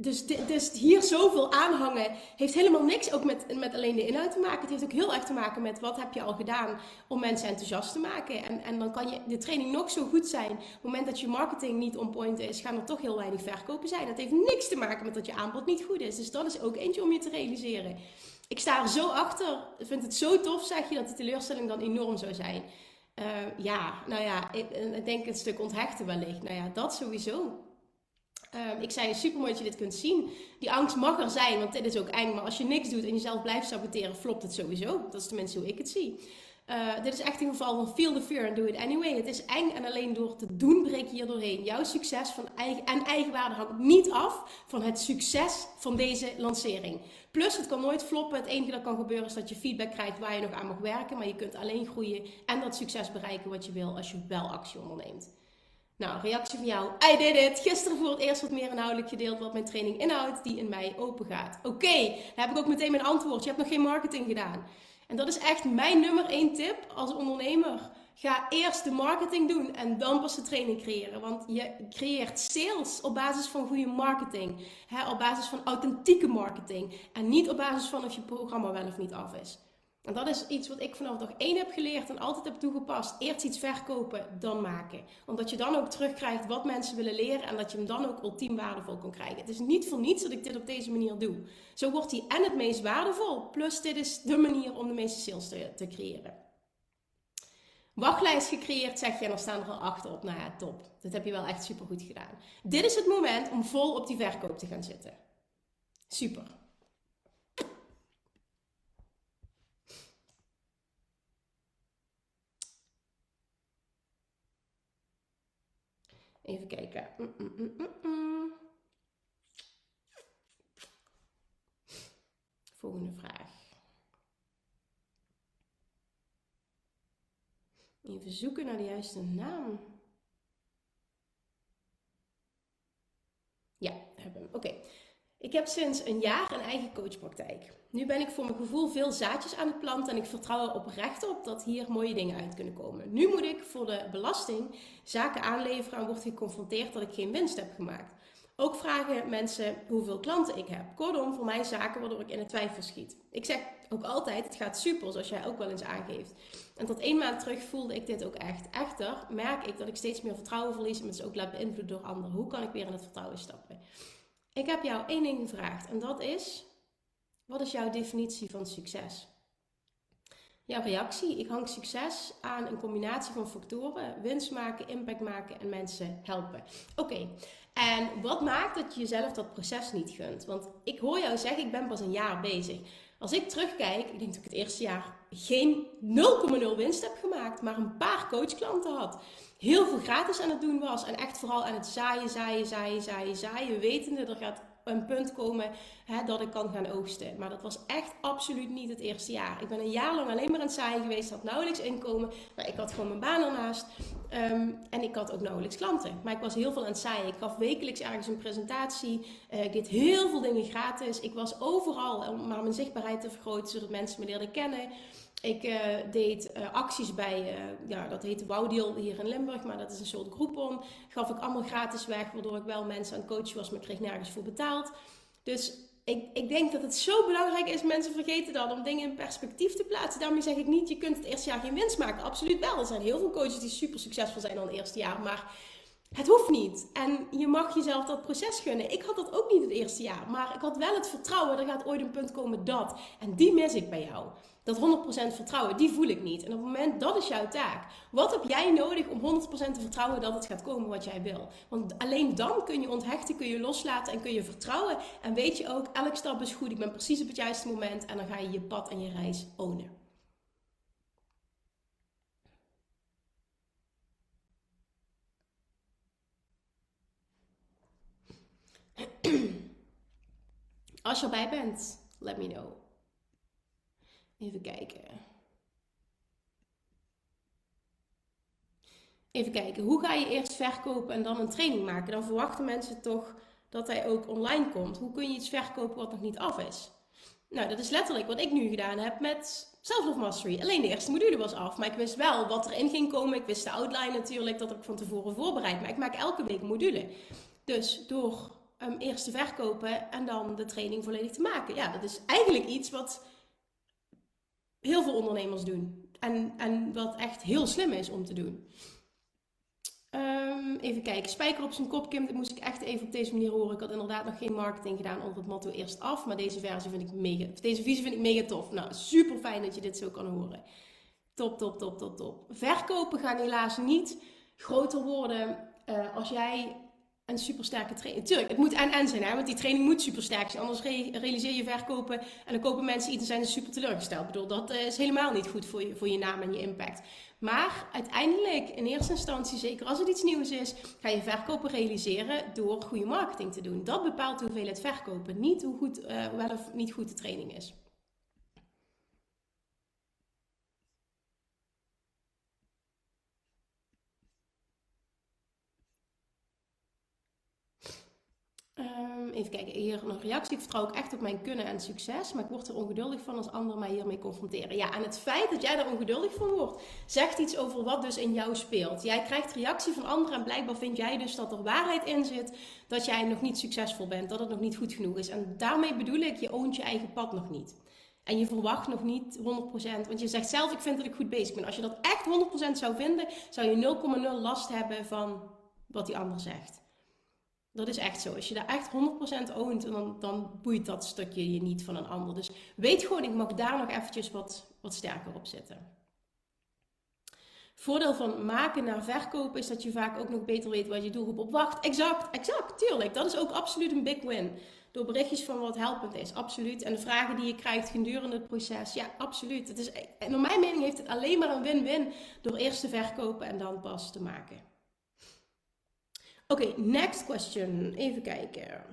dus, dus hier zoveel aanhangen heeft helemaal niks ook met, met alleen de inhoud te maken. Het heeft ook heel erg te maken met wat heb je al gedaan om mensen enthousiast te maken. En, en dan kan je de training nog zo goed zijn. Op het moment dat je marketing niet on point is, gaan er toch heel weinig verkopen zijn. Dat heeft niks te maken met dat je aanbod niet goed is. Dus dat is ook eentje om je te realiseren. Ik sta er zo achter. Ik vind het zo tof, zeg je, dat de teleurstelling dan enorm zou zijn. Uh, ja, nou ja, ik, ik denk een stuk onthechten wellicht. Nou ja, dat sowieso. Um, ik zei, super mooi dat je dit kunt zien. Die angst mag er zijn, want dit is ook eng. Maar als je niks doet en jezelf blijft saboteren, flopt het sowieso. Dat is tenminste hoe ik het zie. Uh, dit is echt een geval van feel the fear and do it anyway. Het is eng en alleen door te doen breek je hier doorheen. Jouw succes van eigen, en eigenwaarde hangt niet af van het succes van deze lancering. Plus, het kan nooit floppen. Het enige dat kan gebeuren is dat je feedback krijgt waar je nog aan mag werken. Maar je kunt alleen groeien en dat succes bereiken wat je wil als je wel actie onderneemt. Nou, reactie van jou. I did it. Gisteren voor het eerst wat meer inhoudelijk gedeeld wat mijn training inhoudt, die in mei open gaat. Oké, dan heb ik ook meteen mijn antwoord. Je hebt nog geen marketing gedaan. En dat is echt mijn nummer één tip als ondernemer. Ga eerst de marketing doen en dan pas de training creëren. Want je creëert sales op basis van goede marketing. Hè, op basis van authentieke marketing. En niet op basis van of je programma wel of niet af is. En dat is iets wat ik vanaf dag 1 heb geleerd en altijd heb toegepast. Eerst iets verkopen, dan maken. Omdat je dan ook terugkrijgt wat mensen willen leren en dat je hem dan ook ultiem waardevol kan krijgen. Het is niet voor niets dat ik dit op deze manier doe. Zo wordt hij en het meest waardevol, plus dit is de manier om de meeste sales te, creëren. Wachtlijst gecreëerd, zeg je, en dan staan er al achter op. Nou ja, top. Dat heb je wel echt super goed gedaan. Dit is het moment om vol op die verkoop te gaan zitten. Super. Even kijken. Mm, mm, mm, Volgende vraag. Even zoeken naar de juiste naam. Ja, hebben. Oké. Ik heb sinds een jaar een eigen coachpraktijk. Nu ben ik voor mijn gevoel veel zaadjes aan het planten en ik vertrouw er oprecht op dat hier mooie dingen uit kunnen komen. Nu moet ik voor de belasting zaken aanleveren en word geconfronteerd dat ik geen winst heb gemaakt. Ook vragen mensen hoeveel klanten ik heb. Kortom, voor mij zaken waardoor ik in het twijfel schiet. Ik zeg ook altijd, het gaat super, zoals jij ook wel eens aangeeft. En tot één maand terug voelde ik dit ook echt. Echter merk ik dat ik steeds meer vertrouwen verlies en me ook laat beïnvloeden door anderen. Hoe kan ik weer in het vertrouwen stappen? Ik heb jou één ding gevraagd en dat is: wat is jouw definitie van succes? Jouw reactie. Ik hang succes aan een combinatie van factoren: winst maken, impact maken en mensen helpen. Oké, en wat maakt dat je jezelf dat proces niet gunt? Want ik hoor jou zeggen: ik ben pas een jaar bezig. Als ik terugkijk, ik denk dat ik het eerste jaar geen 0,0 winst heb gemaakt, maar een paar coachklanten had heel veel gratis aan het doen was. En echt vooral aan het zaaien, zaaien, zaaien, zaaien, zaaien. Wetende, er gaat een punt komen hè, dat ik kan gaan oogsten. Maar dat was echt absoluut niet het eerste jaar. Ik ben een jaar lang alleen maar aan het zaaien geweest. Had nauwelijks inkomen. Maar ik had gewoon mijn baan ernaast. Ehm, en ik had ook nauwelijks klanten. Maar ik was heel veel aan het zaaien. Ik gaf wekelijks ergens een presentatie. Uh, ik deed heel veel dingen gratis. Ik was overal om maar mijn zichtbaarheid te vergroten. Zodat mensen me leerden kennen. Ik uh, deed uh, acties bij, uh, ja, dat heette Wouwdeal hier in Limburg, maar dat is een soort groepon. Gaf ik allemaal gratis weg, waardoor ik wel mensen aan het coachen was, maar kreeg nergens voor betaald. Dus ik, ik denk dat het zo belangrijk is, mensen vergeten dat, om dingen in perspectief te plaatsen. Daarmee zeg ik niet, je kunt het eerste jaar geen winst maken. Absoluut wel. Er zijn heel veel coaches die super succesvol zijn al het eerste jaar, maar het hoeft niet. En je mag jezelf dat proces gunnen. Ik had dat ook niet het eerste jaar, maar ik had wel het vertrouwen, er gaat ooit een punt komen dat. En die mis ik bij jou dat 100% vertrouwen, die voel ik niet. En op het moment, dat is jouw taak. Wat heb jij nodig om 100% te vertrouwen dat het gaat komen wat jij wil? Want alleen dan kun je onthechten, kun je loslaten en kun je vertrouwen. En weet je ook, elke stap is goed. Ik ben precies op het juiste moment. En dan ga je je pad en je reis ownen. (clears throat) Als je erbij bent, let me know. Even kijken. Even kijken, hoe ga je eerst verkopen en dan een training maken? Dan verwachten mensen toch dat hij ook online komt. Hoe kun je iets verkopen wat nog niet af is? Nou, dat is letterlijk wat ik nu gedaan heb met Self-Love Mastery. Alleen de eerste module was af, maar ik wist wel wat erin ging komen. Ik wist de outline natuurlijk, dat ik van tevoren voorbereid. Maar ik maak elke week module. Dus door um, eerst te verkopen en dan de training volledig te maken. Ja, dat is eigenlijk iets wat heel veel ondernemers doen. En, en wat echt heel slim is om te doen. Um, even kijken. Spijker op zijn kop, Kim. Dat moest ik echt even op deze manier horen. Ik had inderdaad nog geen marketing gedaan onder het motto eerst af. Maar deze versie vind ik mega. Deze visie vind ik mega tof. Nou, super fijn dat je dit zo kan horen. Top, top, top, top, top. Verkopen gaan helaas niet groter worden uh, als jij een supersterke training. Tuurlijk, het moet en-en zijn, hè? want die training moet supersterk zijn. Anders realiseer je verkopen en dan kopen mensen iets en zijn ze super teleurgesteld. Ik bedoel, dat eh, is helemaal niet goed voor je, voor je naam en je impact. Maar uiteindelijk, in eerste instantie, zeker als het iets nieuws is, ga je verkopen realiseren door goede marketing te doen. Dat bepaalt hoeveel het verkopen, niet hoe goed, uh, wel of niet goed de training is. Even kijken, hier een reactie. Ik vertrouw ook echt op mijn kunnen en succes, maar ik word er ongeduldig van als anderen mij hiermee confronteren. Ja, en het feit dat jij er ongeduldig van wordt, zegt iets over wat dus in jou speelt. Jij krijgt reactie van anderen en blijkbaar vind jij dus dat er waarheid in zit dat jij nog niet succesvol bent, dat het nog niet goed genoeg is. En daarmee bedoel ik, je oont je eigen pad nog niet. En je verwacht nog niet 100%, want je zegt zelf, ik vind dat ik goed bezig ben. Als je dat echt 100% zou vinden, zou je 0,0 last hebben van wat die ander zegt. Dat is echt zo. Als je daar echt 100% oont, dan, dan boeit dat stukje je niet van een ander. Dus weet gewoon, ik mag daar nog eventjes wat, wat sterker op zitten. Voordeel van maken naar verkopen is dat je vaak ook nog beter weet wat je doelgroep op wacht. Exact, exact, tuurlijk. Dat is ook absoluut een big win. Door berichtjes van wat helpend is, absoluut. En de vragen die je krijgt gedurende het proces, ja, absoluut. Het is, en naar mijn mening heeft het alleen maar een win-win door eerst te verkopen en dan pas te maken. Oké, next question. Even kijken.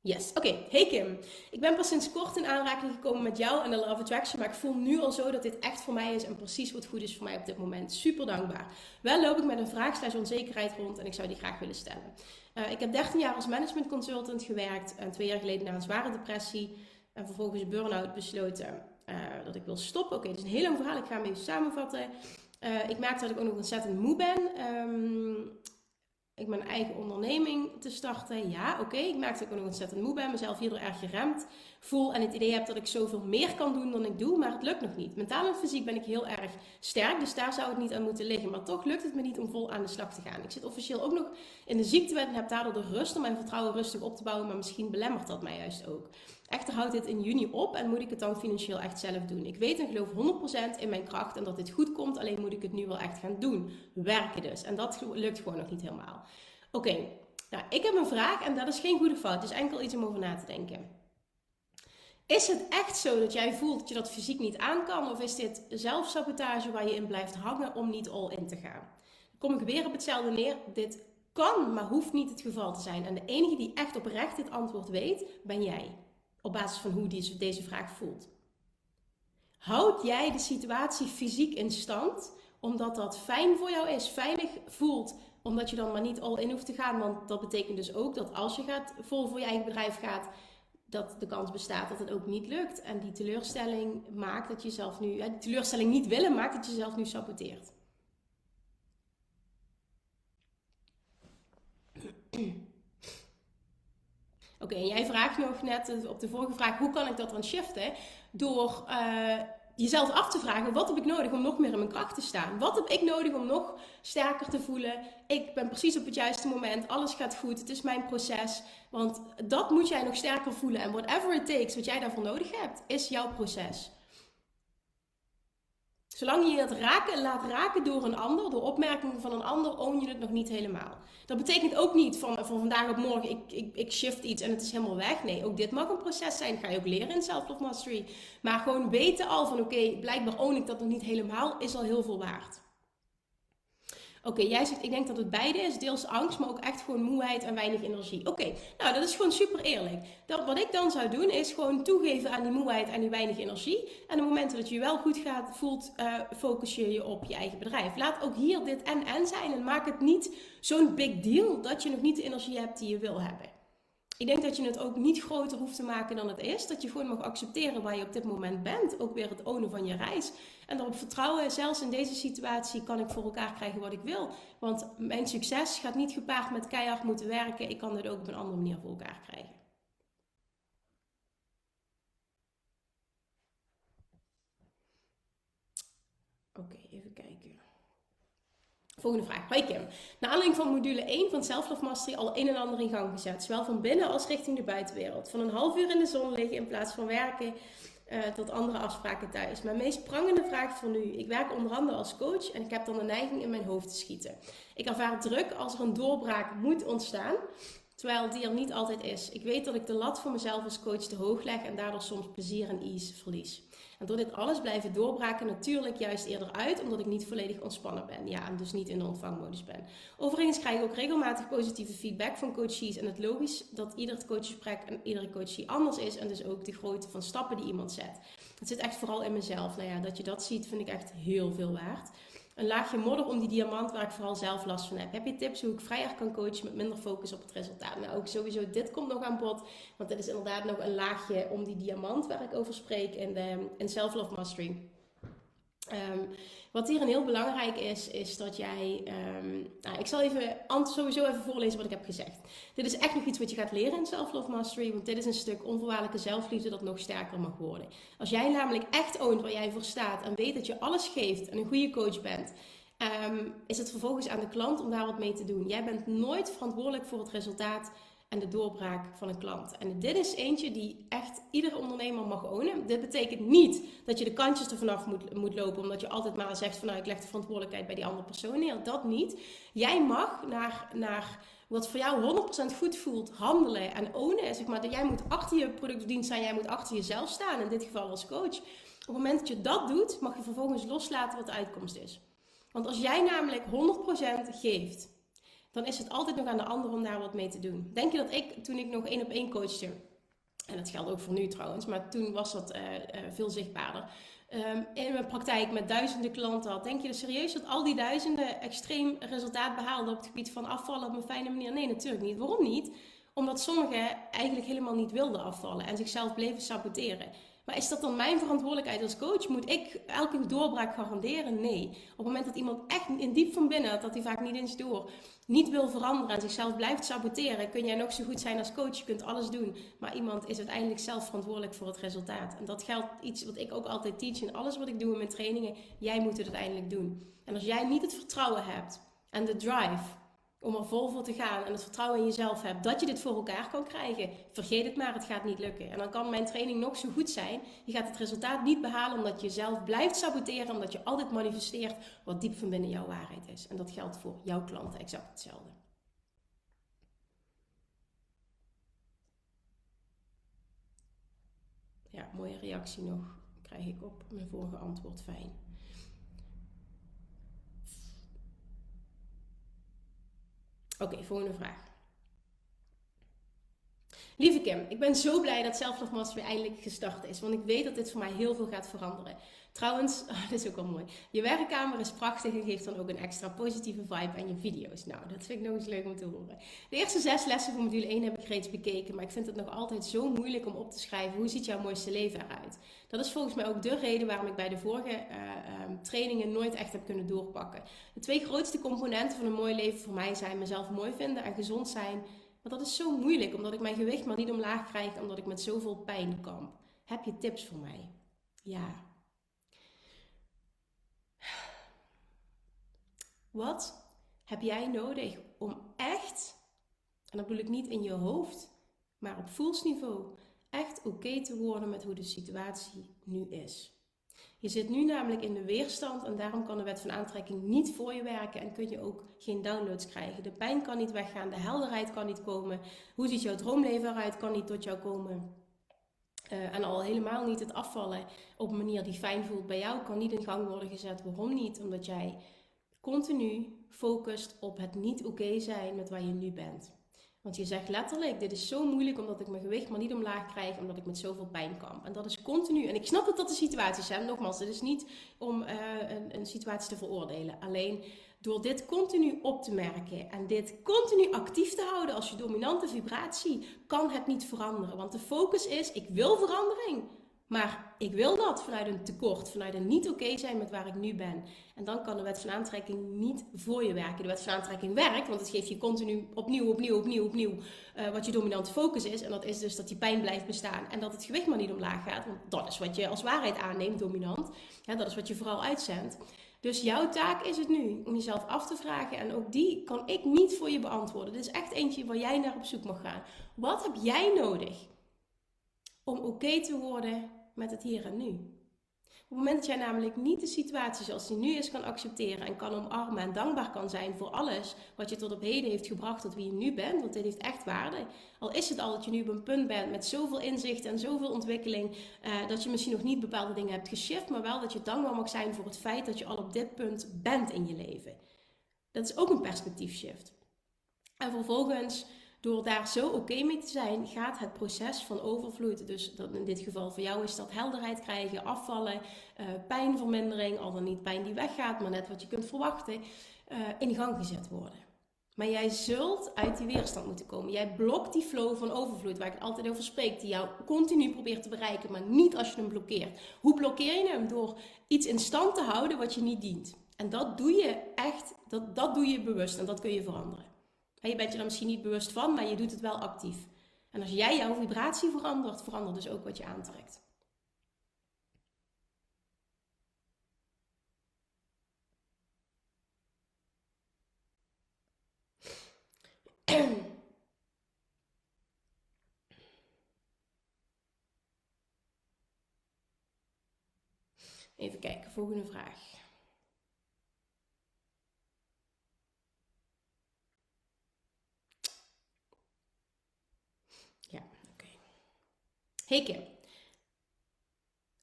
Yes, oké. Hey Kim, ik ben pas sinds kort in aanraking gekomen met jou en de Love Attraction, maar ik voel nu al zo dat dit echt voor mij is en precies wat goed is voor mij op dit moment. Super dankbaar. Wel loop ik met een vraag onzekerheid rond en ik zou die graag willen stellen. Uh, ik heb 13 jaar als management consultant gewerkt en twee jaar geleden na een zware depressie en vervolgens burn-out besloten uh, dat ik wil stoppen. Oké, okay, dit is een heel lang verhaal, ik ga hem even samenvatten. Uh, ik merkte dat ik ook nog ontzettend moe ben. Um, ik mijn eigen onderneming te starten. Ja, oké. Ik merk dat ik nog ontzettend moe ben, mezelf hierdoor erg geremd voel en het idee heb dat ik zoveel meer kan doen dan ik doe, maar het lukt nog niet. Mentaal en fysiek ben ik heel erg sterk, dus daar zou het niet aan moeten liggen. Maar toch lukt het me niet om vol aan de slag te gaan. Ik zit officieel ook nog in de ziektewet en heb daardoor de rust om mijn vertrouwen rustig op te bouwen, maar misschien belemmert dat mij juist ook. Echter houdt dit in juni op en moet ik het dan financieel echt zelf doen. Ik weet en geloof 100% in mijn kracht en dat dit goed komt, alleen moet ik het nu wel echt gaan doen. Werken dus. En dat lukt gewoon nog niet helemaal. Oké, nou ik heb een vraag en dat is geen goede fout. Het is enkel iets om over na te denken. Is het echt zo dat jij voelt dat je dat fysiek niet aan kan? Of is dit zelfsabotage waar je in blijft hangen om niet all in te gaan? Dan kom ik weer op hetzelfde neer. Dit kan, maar hoeft niet het geval te zijn. En de enige die echt oprecht dit antwoord weet, ben jij. Op basis van hoe deze vraag voelt. Houd jij de situatie fysiek in stand, omdat dat fijn voor jou is, veilig voelt, omdat je dan maar niet all in hoeft te gaan? Want dat betekent dus ook dat als je gaat, vol voor je eigen bedrijf gaat, dat de kans bestaat dat het ook niet lukt. En die teleurstelling maakt dat je zelf nu, die teleurstelling niet willen maakt dat je jezelf nu saboteert. Oké, en jij vraagt nog net op de vorige vraag, hoe kan ik dat dan shiften? Door uh, jezelf af te vragen: wat heb ik nodig om nog meer in mijn kracht te staan? Wat heb ik nodig om nog sterker te voelen? Ik ben precies op het juiste moment, alles gaat goed, het is mijn proces. Want dat moet jij nog sterker voelen. En whatever it takes, wat jij daarvoor nodig hebt, is jouw proces. Zolang je het laat raken door een ander, door opmerkingen van een ander, own je het nog niet helemaal. Dat betekent ook niet van, van vandaag op morgen, ik, ik, ik shift iets en het is helemaal weg. Nee, ook dit mag een proces zijn. Ga je ook leren in Self-Love Mastery. Maar gewoon weten al van, oké, blijkbaar own ik dat nog niet helemaal, is al heel veel waard. Oké, jij zegt, ik denk dat het beide is. Deels angst, maar ook echt gewoon moeheid en weinig energie. Oké, nou dat is gewoon super eerlijk. Dat, wat ik dan zou doen, is gewoon toegeven aan die moeheid en die weinig energie. En op het moment dat je je wel goed gaat, voelt, uh, focus je je op je eigen bedrijf. Laat ook hier dit en-en zijn en maak het niet zo'n big deal dat je nog niet de energie hebt die je wil hebben. Ik denk dat je het ook niet groter hoeft te maken dan het is. Dat je gewoon mag accepteren waar je op dit moment bent. Ook weer het ownen van je reis. En erop vertrouwen, zelfs in deze situatie kan ik voor elkaar krijgen wat ik wil. Want mijn succes gaat niet gepaard met keihard moeten werken. Ik kan dit ook op een andere manier voor elkaar krijgen. Oké, even kijken. Volgende vraag. Hoi Kim. Naar aanleiding van module 1 van Self-Love Mastery al een en ander in gang gezet. Zowel van binnen als richting de buitenwereld. Van een half uur in de zon liggen in plaats van werken uh, tot andere afspraken thuis. Mijn meest prangende vraag voor nu. Ik werk onder andere als coach en ik heb dan de neiging in mijn hoofd te schieten. Ik ervaar druk als er een doorbraak moet ontstaan. Terwijl die er niet altijd is. Ik weet dat ik de lat voor mezelf als coach te hoog leg en daardoor soms plezier en ease verlies. En door dit alles blijven doorbraken natuurlijk juist eerder uit, omdat ik niet volledig ontspannen ben. Ja, en dus niet in de ontvangmodus ben. Overigens krijg ik ook regelmatig positieve feedback van coaches. En het logisch dat ieder coachgesprek en iedere coachie anders is. En dus ook de grootte van stappen die iemand zet. Het zit echt vooral in mezelf. Nou ja, dat je dat ziet vind ik echt heel veel waard een laagje modder om die diamant waar ik vooral zelf last van heb. Heb je tips hoe ik vrijer kan coachen met minder focus op het resultaat? Nou, ook sowieso, dit komt nog aan bod. Want dit is inderdaad nog een laagje om die diamant waar ik over spreek in, de, in Self-Love Mastery. Ehm, wat hier een heel belangrijk is, is dat jij. Um, nou, ik zal even sowieso even voorlezen wat ik heb gezegd. Dit is echt nog iets wat je gaat leren in Self-Love Mastery, want dit is een stuk onvoorwaardelijke zelfliefde dat nog sterker mag worden. Als jij namelijk echt oont waar jij voor staat en weet dat je alles geeft en een goede coach bent, um, is het vervolgens aan de klant om daar wat mee te doen. Jij bent nooit verantwoordelijk voor het resultaat en de doorbraak van een klant. En dit is eentje die echt iedere ondernemer mag ownen. Dit betekent niet dat je de kantjes er vanaf moet, moet lopen, omdat je altijd maar zegt van nou ik leg de verantwoordelijkheid bij die andere persoon neer. Dat niet. Jij mag naar, naar wat voor jou 100% goed voelt handelen en ownen. Zeg maar, dat jij moet achter je product of dienst staan, jij moet achter jezelf staan, in dit geval als coach. Op het moment dat je dat doet, mag je vervolgens loslaten wat de uitkomst is. Want als jij namelijk 100% geeft dan is het altijd nog aan de ander om daar wat mee te doen. Denk je dat ik, toen ik nog één op één coachte, en dat geldt ook voor nu trouwens, maar toen was dat uh, uh, veel zichtbaarder. Um, in mijn praktijk met duizenden klanten had. Denk je er serieus dat al die duizenden extreem resultaat behaalden op het gebied van afvallen op een fijne manier? Nee, natuurlijk niet. Waarom niet? Omdat sommigen eigenlijk helemaal niet wilden afvallen en zichzelf bleven saboteren. Maar is dat dan mijn verantwoordelijkheid als coach? Moet ik elke doorbraak garanderen? Nee. Op het moment dat iemand echt in diep van binnen, dat hij vaak niet eens door, niet wil veranderen en zichzelf blijft saboteren, kun jij nog zo goed zijn als coach. Je kunt alles doen. Maar iemand is uiteindelijk zelf verantwoordelijk voor het resultaat. En dat geldt iets wat ik ook altijd teach in alles wat ik doe in mijn trainingen. Jij moet het uiteindelijk doen. En als jij niet het vertrouwen hebt en de drive om er vol voor te gaan en het vertrouwen in jezelf hebt dat je dit voor elkaar kan krijgen, vergeet het maar, het gaat niet lukken. En dan kan mijn training nog zo goed zijn, je gaat het resultaat niet behalen omdat je jezelf blijft saboteren, omdat je altijd manifesteert wat diep van binnen jouw waarheid is. En dat geldt voor jouw klanten exact hetzelfde. Ja, mooie reactie nog krijg ik op mijn vorige antwoord. Fijn. Oké, volgende vraag. Lieve Kim, ik ben zo blij dat Self-Love Mastery eindelijk gestart is. Want ik weet dat dit voor mij heel veel gaat veranderen. Trouwens, (laughs) oh, dit is ook wel mooi. Je werkkamer is prachtig en geeft dan ook een extra positieve vibe aan je video's. Nou, dat vind ik nog eens leuk om te horen. De eerste zes lessen van module 1 heb ik reeds bekeken. Maar ik vind het nog altijd zo moeilijk om op te schrijven. Hoe ziet jouw mooiste leven eruit? Dat is volgens mij ook de reden waarom ik bij de vorige uh, um, trainingen nooit echt heb kunnen doorpakken. De twee grootste componenten van een mooi leven voor mij zijn mezelf mooi vinden en gezond zijn maar dat is zo moeilijk, omdat ik mijn gewicht maar niet omlaag krijg, omdat ik met zoveel pijn kamp. Heb je tips voor mij? Ja. Wat heb jij nodig om echt, en dat bedoel ik niet in je hoofd, maar op voelsniveau, echt oké te worden met hoe de situatie nu is? Je zit nu namelijk in de weerstand en daarom kan de wet van aantrekking niet voor je werken en kun je ook geen downloads krijgen. De pijn kan niet weggaan, de helderheid kan niet komen. Hoe ziet jouw droomleven eruit, kan niet tot jou komen. Uh, en al helemaal niet het afvallen op een manier die fijn voelt bij jou, kan niet in gang worden gezet. Waarom niet? Omdat jij continu focust op het niet oké zijn met waar je nu bent. Want je zegt letterlijk, dit is zo moeilijk omdat ik mijn gewicht maar niet omlaag krijg, omdat ik met zoveel pijn kamp. En dat is continu. En ik snap dat dat de situaties zijn. Nogmaals, het is niet om uh, een, een situatie te veroordelen. Alleen door dit continu op te merken en dit continu actief te houden als je dominante vibratie, kan het niet veranderen. Want de focus is, ik wil verandering. Maar ik wil dat vanuit een tekort, vanuit een niet oké zijn met waar ik nu ben. En dan kan de wet van aantrekking niet voor je werken. De wet van aantrekking werkt, want het geeft je continu opnieuw, opnieuw, opnieuw, opnieuw uh, wat je dominante focus is. En dat is dus dat die pijn blijft bestaan en dat het gewicht maar niet omlaag gaat. Want dat is wat je als waarheid aanneemt, dominant. Ja, dat is wat je vooral uitzendt. Dus jouw taak is het nu om jezelf af te vragen. En ook die kan ik niet voor je beantwoorden. Dit is echt eentje waar jij naar op zoek mag gaan. Wat heb jij nodig om oké te worden met het hier en nu. Op het moment dat jij namelijk niet de situatie zoals die nu is kan accepteren en kan omarmen en dankbaar kan zijn voor alles wat je tot op heden heeft gebracht tot wie je nu bent, want dit heeft echt waarde. Al is het al dat je nu op een punt bent met zoveel inzicht en zoveel ontwikkeling, uh, dat je misschien nog niet bepaalde dingen hebt geshift, maar wel dat je dankbaar mag zijn voor het feit dat je al op dit punt bent in je leven. Dat is ook een perspectiefshift. En vervolgens door daar zo oké mee te zijn, gaat het proces van overvloed, dus dat in dit geval voor jou is dat helderheid krijgen, afvallen, uh, pijnvermindering, al dan niet pijn die weggaat, maar net wat je kunt verwachten, uh, in gang gezet worden. Maar jij zult uit die weerstand moeten komen. Jij blokt die flow van overvloed, waar ik altijd over spreek, die jou continu probeert te bereiken, maar niet als je hem blokkeert. Hoe blokkeer je hem? Door iets in stand te houden wat je niet dient. En dat doe je echt, dat, dat doe je bewust en dat kun je veranderen. Je bent je er misschien niet bewust van, maar je doet het wel actief. En als jij jouw vibratie verandert, verandert dus ook wat je aantrekt. (clears throat) Even kijken, volgende vraag. Ja, oké. Okay. Hey Kim.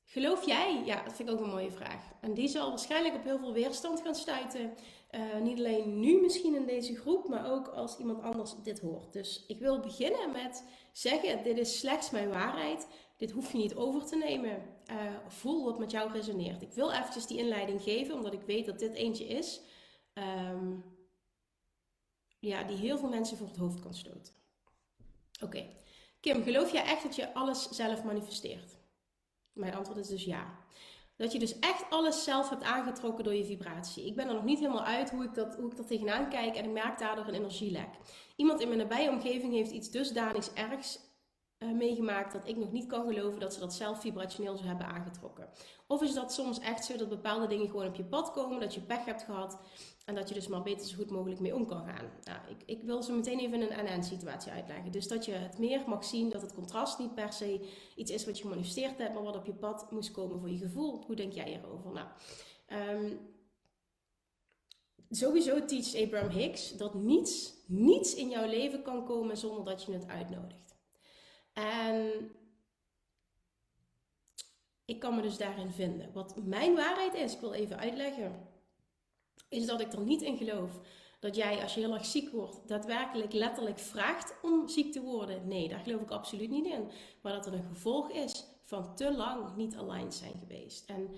Geloof jij? Ja, dat vind ik ook een mooie vraag. En die zal waarschijnlijk op heel veel weerstand gaan stuiten. Uh, niet alleen nu misschien in deze groep, maar ook als iemand anders dit hoort. Dus ik wil beginnen met zeggen: dit is slechts mijn waarheid. Dit hoef je niet over te nemen. Uh, voel wat met jou resoneert. Ik wil eventjes die inleiding geven, omdat ik weet dat dit eentje is. Um, ja, die heel veel mensen voor het hoofd kan stoten. Oké. Kim, geloof jij echt dat je alles zelf manifesteert? Mijn antwoord is dus ja. Dat je dus echt alles zelf hebt aangetrokken door je vibratie. Ik ben er nog niet helemaal uit hoe ik dat, hoe ik dat tegenaan kijk en ik merk daardoor een energielek. Iemand in mijn nabije omgeving heeft iets dusdanigs ergs uh, meegemaakt dat ik nog niet kan geloven dat ze dat zelf vibrationeel zou hebben aangetrokken. Of is dat soms echt zo dat bepaalde dingen gewoon op je pad komen, dat je pech hebt gehad en dat je dus maar beter zo goed mogelijk mee om kan gaan. Nou, ik, ik wil zo meteen even een NN situatie uitleggen. Dus dat je het meer mag zien dat het contrast niet per se iets is wat je gemanifesteerd hebt, maar wat op je pad moest komen voor je gevoel. Hoe denk jij erover? Nou, um, sowieso teacht Abraham Hicks dat niets, niets in jouw leven kan komen zonder dat je het uitnodigt. En ik kan me dus daarin vinden. Wat mijn waarheid is, ik wil even uitleggen, is dat ik er niet in geloof dat jij als je heel erg ziek wordt, daadwerkelijk letterlijk vraagt om ziek te worden. Nee, daar geloof ik absoluut niet in. Maar dat het een gevolg is van te lang niet aligned zijn geweest. En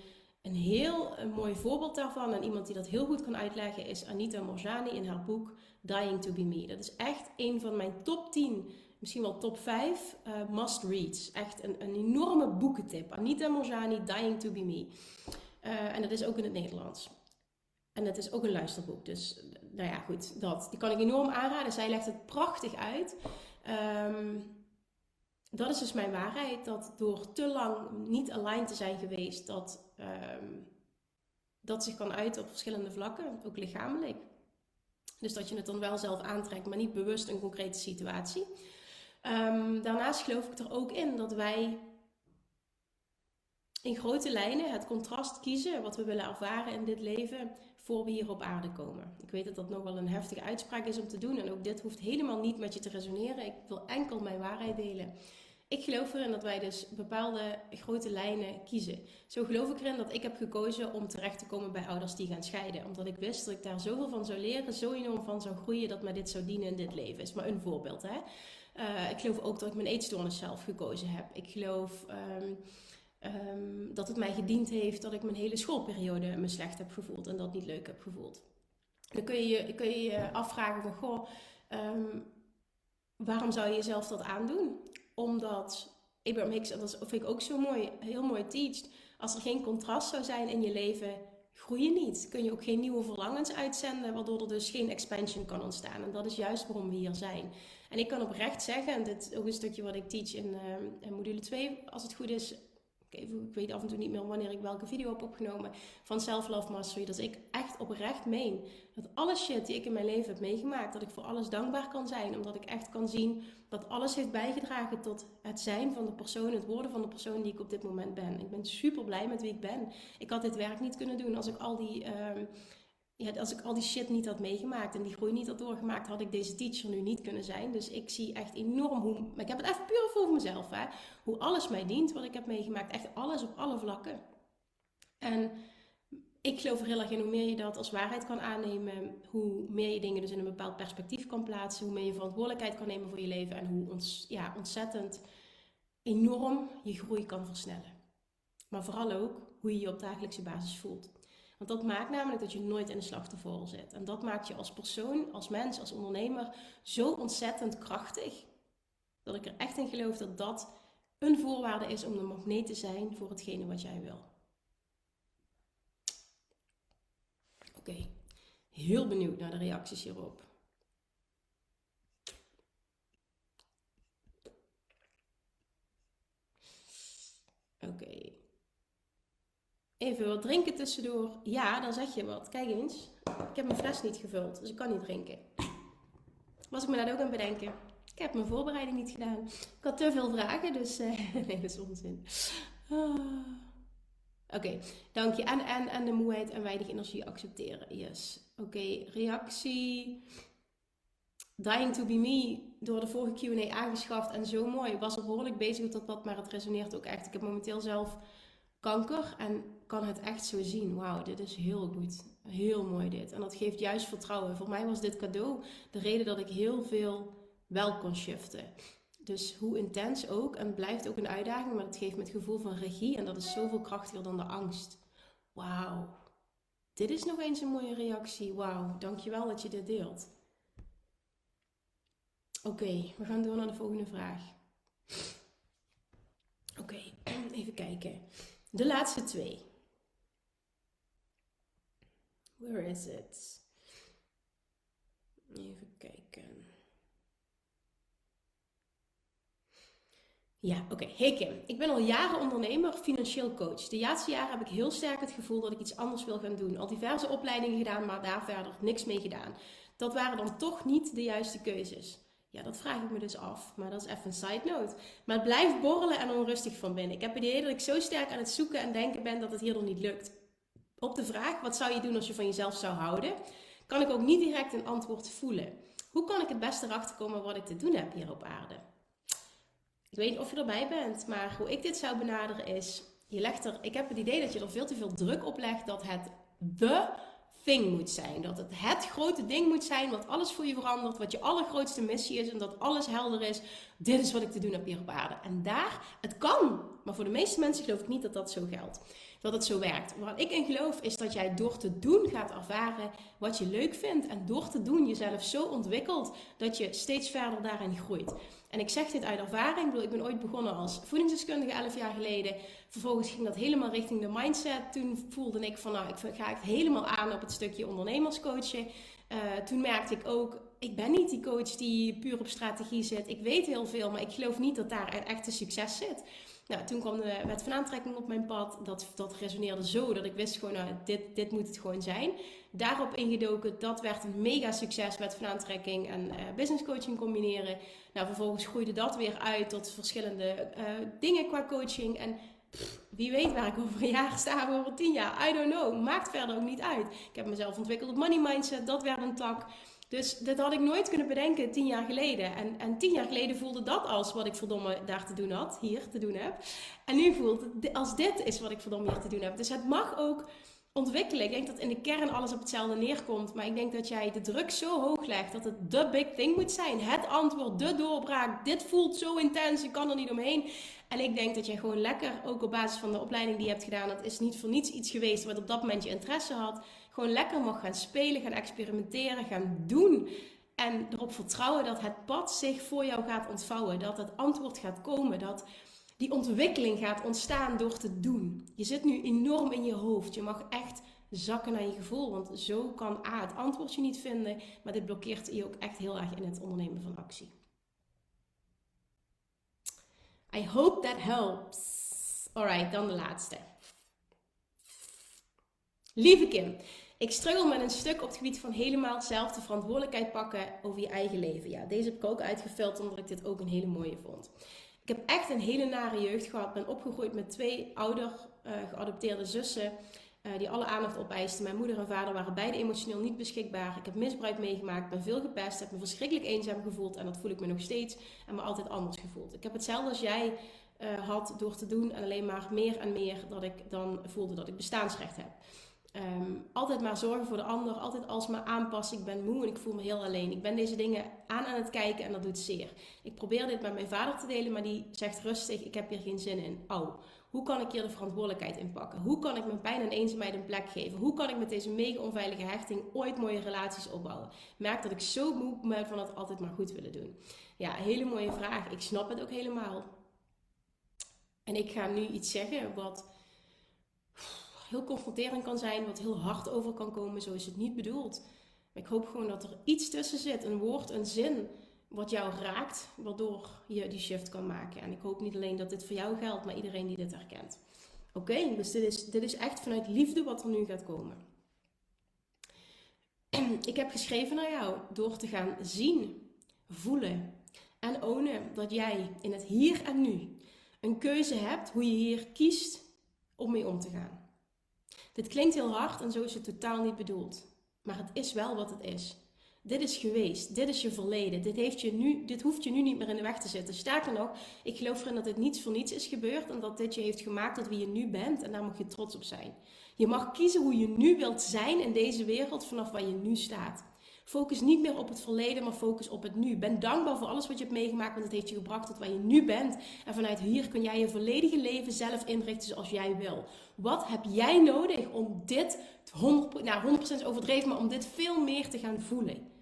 een heel een mooi voorbeeld daarvan, en iemand die dat heel goed kan uitleggen, is Anita Morjani in haar boek Dying to Be Me. Dat is echt een van mijn top 10 misschien wel top 5 uh, eh, must reads. Echt een, een enorme boekentip. Anita Morjani, Dying to be Me. Uh, en dat is ook in het Nederlands. En het is ook een luisterboek. Dus nou ja, goed, dat. Die kan ik enorm aanraden. Zij legt het prachtig uit. Um, dat is dus mijn waarheid. Dat door te lang niet aligned te zijn geweest, dat, um, dat zich kan uiten op verschillende vlakken, ook lichamelijk. Dus dat je het dan wel zelf aantrekt, maar niet bewust een concrete situatie. Um, daarnaast geloof ik er ook in dat wij in grote lijnen het contrast kiezen wat we willen ervaren in dit leven voor we hier op aarde komen. Ik weet dat dat nog wel een heftige uitspraak is om te doen en ook dit hoeft helemaal niet met je te resoneren. Ik wil enkel mijn waarheid delen. Ik geloof erin dat wij dus bepaalde grote lijnen kiezen. Zo geloof ik erin dat ik heb gekozen om terecht te komen bij ouders die gaan scheiden. Omdat ik wist dat ik daar zoveel van zou leren, zo enorm van zou groeien dat mij dit zou dienen in dit leven. Is maar een voorbeeld. Hè? Uh, ik geloof ook dat ik mijn eetstoornis zelf gekozen heb. Ik geloof um, um, dat het mij gediend heeft dat ik mijn hele schoolperiode me slecht heb gevoeld en dat niet leuk heb gevoeld. Dan kun je kun je, afvragen van, goh, um, waarom zou je jezelf dat aandoen? Omdat Abraham Hicks, dat vind ik ook zo mooi, heel mooi teacht, als er geen contrast zou zijn in je leven, groei je niet. Kun je ook geen nieuwe verlangens uitzenden, waardoor er dus geen expansion kan ontstaan. En dat is juist waarom we hier zijn. En ik kan oprecht zeggen, en dit is ook een stukje wat ik teach in, uh, in module 2, als het goed is, ik, weet af en toe niet meer wanneer ik welke video heb opgenomen van Self Love Mastery. Dat ik echt oprecht meen dat alle shit die ik in mijn leven heb meegemaakt, dat ik voor alles dankbaar kan zijn. Omdat ik echt kan zien dat alles heeft bijgedragen tot het zijn van de persoon, het worden van de persoon die ik op dit moment ben. Ik ben super blij met wie ik ben. Ik had dit werk niet kunnen doen als ik al die. Uh, ja, als ik al die shit niet had meegemaakt en die groei niet had doorgemaakt, had ik deze teacher nu niet kunnen zijn. Dus ik zie echt enorm hoe. Maar ik heb het even puur voor mezelf, hè. Hoe alles mij dient, wat ik heb meegemaakt. Echt alles op alle vlakken. En ik geloof er heel erg in hoe meer je dat als waarheid kan aannemen, hoe meer je dingen dus in een bepaald perspectief kan plaatsen, hoe meer je verantwoordelijkheid kan nemen voor je leven en hoe ja, ontzettend enorm je groei kan versnellen. Maar vooral ook hoe je je op dagelijkse basis voelt. Want dat maakt namelijk dat je nooit in de slachtofferrol zit. En dat maakt je als persoon, als mens, als ondernemer zo ontzettend krachtig. Dat ik er echt in geloof dat dat een voorwaarde is om de magneet te zijn voor hetgene wat jij wil. Oké, heel benieuwd naar de reacties hierop. Oké. Even wat drinken tussendoor. Ja, dan zeg je wat. Kijk eens. Ik heb mijn fles niet gevuld, dus ik kan niet drinken. Was ik me dat ook aan bedenken. Ik heb mijn voorbereiding niet gedaan. Ik had te veel vragen, dus uh, (laughs) nee, dat is onzin. Ah. Oké, dank je. En, en, en de moeheid en weinig energie accepteren. Yes. Oké, reactie. Dying to be me door de vorige Q&A aangeschaft en zo mooi. Was er behoorlijk bezig op dat pad, maar het resoneert ook echt. Ik heb momenteel zelf kanker en kan het echt zo zien. Wauw, dit is heel goed. Heel mooi dit. En dat geeft juist vertrouwen. Voor mij was dit cadeau de reden dat ik heel veel wel kon shiften. Dus hoe intens ook, en blijft ook een uitdaging, maar het geeft me het gevoel van regie en dat is zoveel krachtiger dan de angst. Wauw. Dit is nog eens een mooie reactie. Wauw, dankjewel dat je dit deelt. Oké, we gaan door naar de volgende vraag. Oké, (clears throat) even kijken. De laatste twee. Where is it? Even kijken. Ja, oké. Hey Kim, ik ben al jaren ondernemer, financieel coach. De laatste jaren heb ik heel sterk het gevoel dat ik iets anders wil gaan doen. Al diverse opleidingen gedaan, maar daar verder niks mee gedaan. Dat waren dan toch niet de juiste keuzes. Ja, dat vraag ik me dus af. Maar dat is even een side note. Maar het blijft borrelen en onrustig van binnen. Ik heb het idee dat ik zo sterk aan het zoeken en denken ben dat het hierdoor niet lukt. Op de vraag, wat zou je doen als je van jezelf zou houden? Kan ik ook niet direct een antwoord voelen. Hoe kan ik het beste erachter komen wat ik te doen heb hier op aarde? Ik weet niet of je erbij bent, maar hoe ik dit zou benaderen is... Je legt er, ik heb het idee dat je er veel te veel druk op legt dat het de thing moet zijn. Dat het het grote ding moet zijn wat alles voor je verandert, wat je allergrootste missie is en dat alles helder is. Dit is wat ik te doen heb hier op aarde. En daar, het kan, maar voor de meeste mensen geloof ik niet dat dat zo geldt dat het zo werkt. Waar ik in geloof is dat jij door te doen gaat ervaren wat je leuk vindt. En door te doen jezelf zo ontwikkelt dat je steeds verder daarin groeit. En ik zeg dit uit ervaring. Ik, ik ben ooit begonnen als voedingsdeskundige 11 jaar geleden. Vervolgens ging dat helemaal richting de mindset. Toen voelde ik van nou, ik ga echt helemaal aan op het stukje ondernemerscoachen. Uh, toen merkte ik ook, ik ben niet die coach die puur op strategie zit. Ik weet heel veel, maar ik geloof niet dat daar echt een succes zit. Nou, toen kwam de wet van aantrekking op mijn pad. Dat, dat resoneerde zo dat ik wist gewoon, nou, dit, dit moet het gewoon zijn. Daarop ingedoken, dat werd een mega succes, wet van aantrekking en uh, business coaching combineren. Nou, vervolgens groeide dat weer uit tot verschillende uh, dingen qua coaching. En wie weet waar ik over een jaar sta, over tien jaar. I don't know. Maakt verder ook niet uit. Ik heb mezelf ontwikkeld op money mindset. Dat werd een tak. Dus dat had ik nooit kunnen bedenken tien jaar geleden. En, en tien jaar geleden voelde dat als wat ik verdomme daar te doen had, hier te doen heb. En nu voelt het als dit is wat ik verdomme hier te doen heb. Dus het mag ook ontwikkelen. Ik denk dat in de kern alles op hetzelfde neerkomt. Maar ik denk dat jij de druk zo hoog legt dat het de big thing moet zijn. Het antwoord, de doorbraak. Dit voelt zo intens, ik kan er niet omheen. En ik denk dat jij gewoon lekker, ook op basis van de opleiding die je hebt gedaan, dat is niet voor niets iets geweest wat op dat moment je interesse had gewoon lekker mag gaan spelen, gaan experimenteren, gaan doen. En erop vertrouwen dat het pad zich voor jou gaat ontvouwen. Dat het antwoord gaat komen. Dat die ontwikkeling gaat ontstaan door te doen. Je zit nu enorm in je hoofd. Je mag echt zakken naar je gevoel. Want zo kan A, het antwoord je niet vinden. Maar dit blokkeert je ook echt heel erg in het ondernemen van actie. I hope that helps. Alright, dan de laatste. Lieve Kim, ik struggle met een stuk op het gebied van helemaal zelf de verantwoordelijkheid pakken over je eigen leven. Ja, deze heb ik ook uitgevuld omdat ik dit ook een hele mooie vond. Ik heb echt een hele nare jeugd gehad. Ben opgegroeid met twee ouder uh, geadopteerde zussen. Uh, die alle aandacht opeisten. Mijn moeder en vader waren beide emotioneel niet beschikbaar. Ik heb misbruik meegemaakt, ben veel gepest, heb me verschrikkelijk eenzaam gevoeld. En dat voel ik me nog steeds. En me altijd anders gevoeld. Ik heb hetzelfde als jij uh, had door te doen. En alleen maar meer en meer dat ik dan voelde dat ik bestaansrecht heb. Um, altijd maar zorgen voor de ander, altijd alsmaar aanpassen. Ik ben moe en ik voel me heel alleen. Ik ben deze dingen aan aan het kijken en dat doet zeer. Ik probeer dit met mijn vader te delen, maar die zegt rustig: Ik heb hier geen zin in. Oh, Hoe kan ik hier de verantwoordelijkheid in pakken? Hoe kan ik mijn pijn en eenzaamheid een plek geven? Hoe kan ik met deze mega onveilige hechting ooit mooie relaties opbouwen? Merk dat ik zo moe ben van het altijd maar goed willen doen. Ja, hele mooie vraag. Ik snap het ook helemaal. En ik ga nu iets zeggen wat heel confronterend kan zijn, wat heel hard over kan komen. Zo is het niet bedoeld. Maar ik hoop gewoon dat er iets tussen zit, een woord, een zin, wat jou raakt, waardoor je die shift kan maken. En ik hoop niet alleen dat dit voor jou geldt, maar iedereen die dit herkent. Oké, dus dit is, dit is echt vanuit liefde wat er nu gaat komen. Ik heb geschreven naar jou door te gaan zien, voelen en ownen dat jij in het hier en nu een keuze hebt hoe je hier kiest om mee om te gaan. Dit klinkt heel hard en zo is het totaal niet bedoeld. Maar het is wel wat het is. Dit is geweest. Dit is je verleden. Dit, heeft je nu, dit hoeft je nu niet meer in de weg te zitten. Sterker nog, ik geloof erin dat dit niets voor niets is gebeurd. En dat dit je heeft gemaakt tot wie je nu bent. En daar mag je trots op zijn. Je mag kiezen hoe je nu wilt zijn in deze wereld vanaf waar je nu staat. Focus niet meer op het verleden, maar focus op het nu. Ben dankbaar voor alles wat je hebt meegemaakt, want het heeft je gebracht tot waar je nu bent. En vanuit hier kun jij je volledige leven zelf inrichten zoals jij wil. Wat heb jij nodig om dit 100%, nou 100% overdreven, maar om dit veel meer te gaan voelen?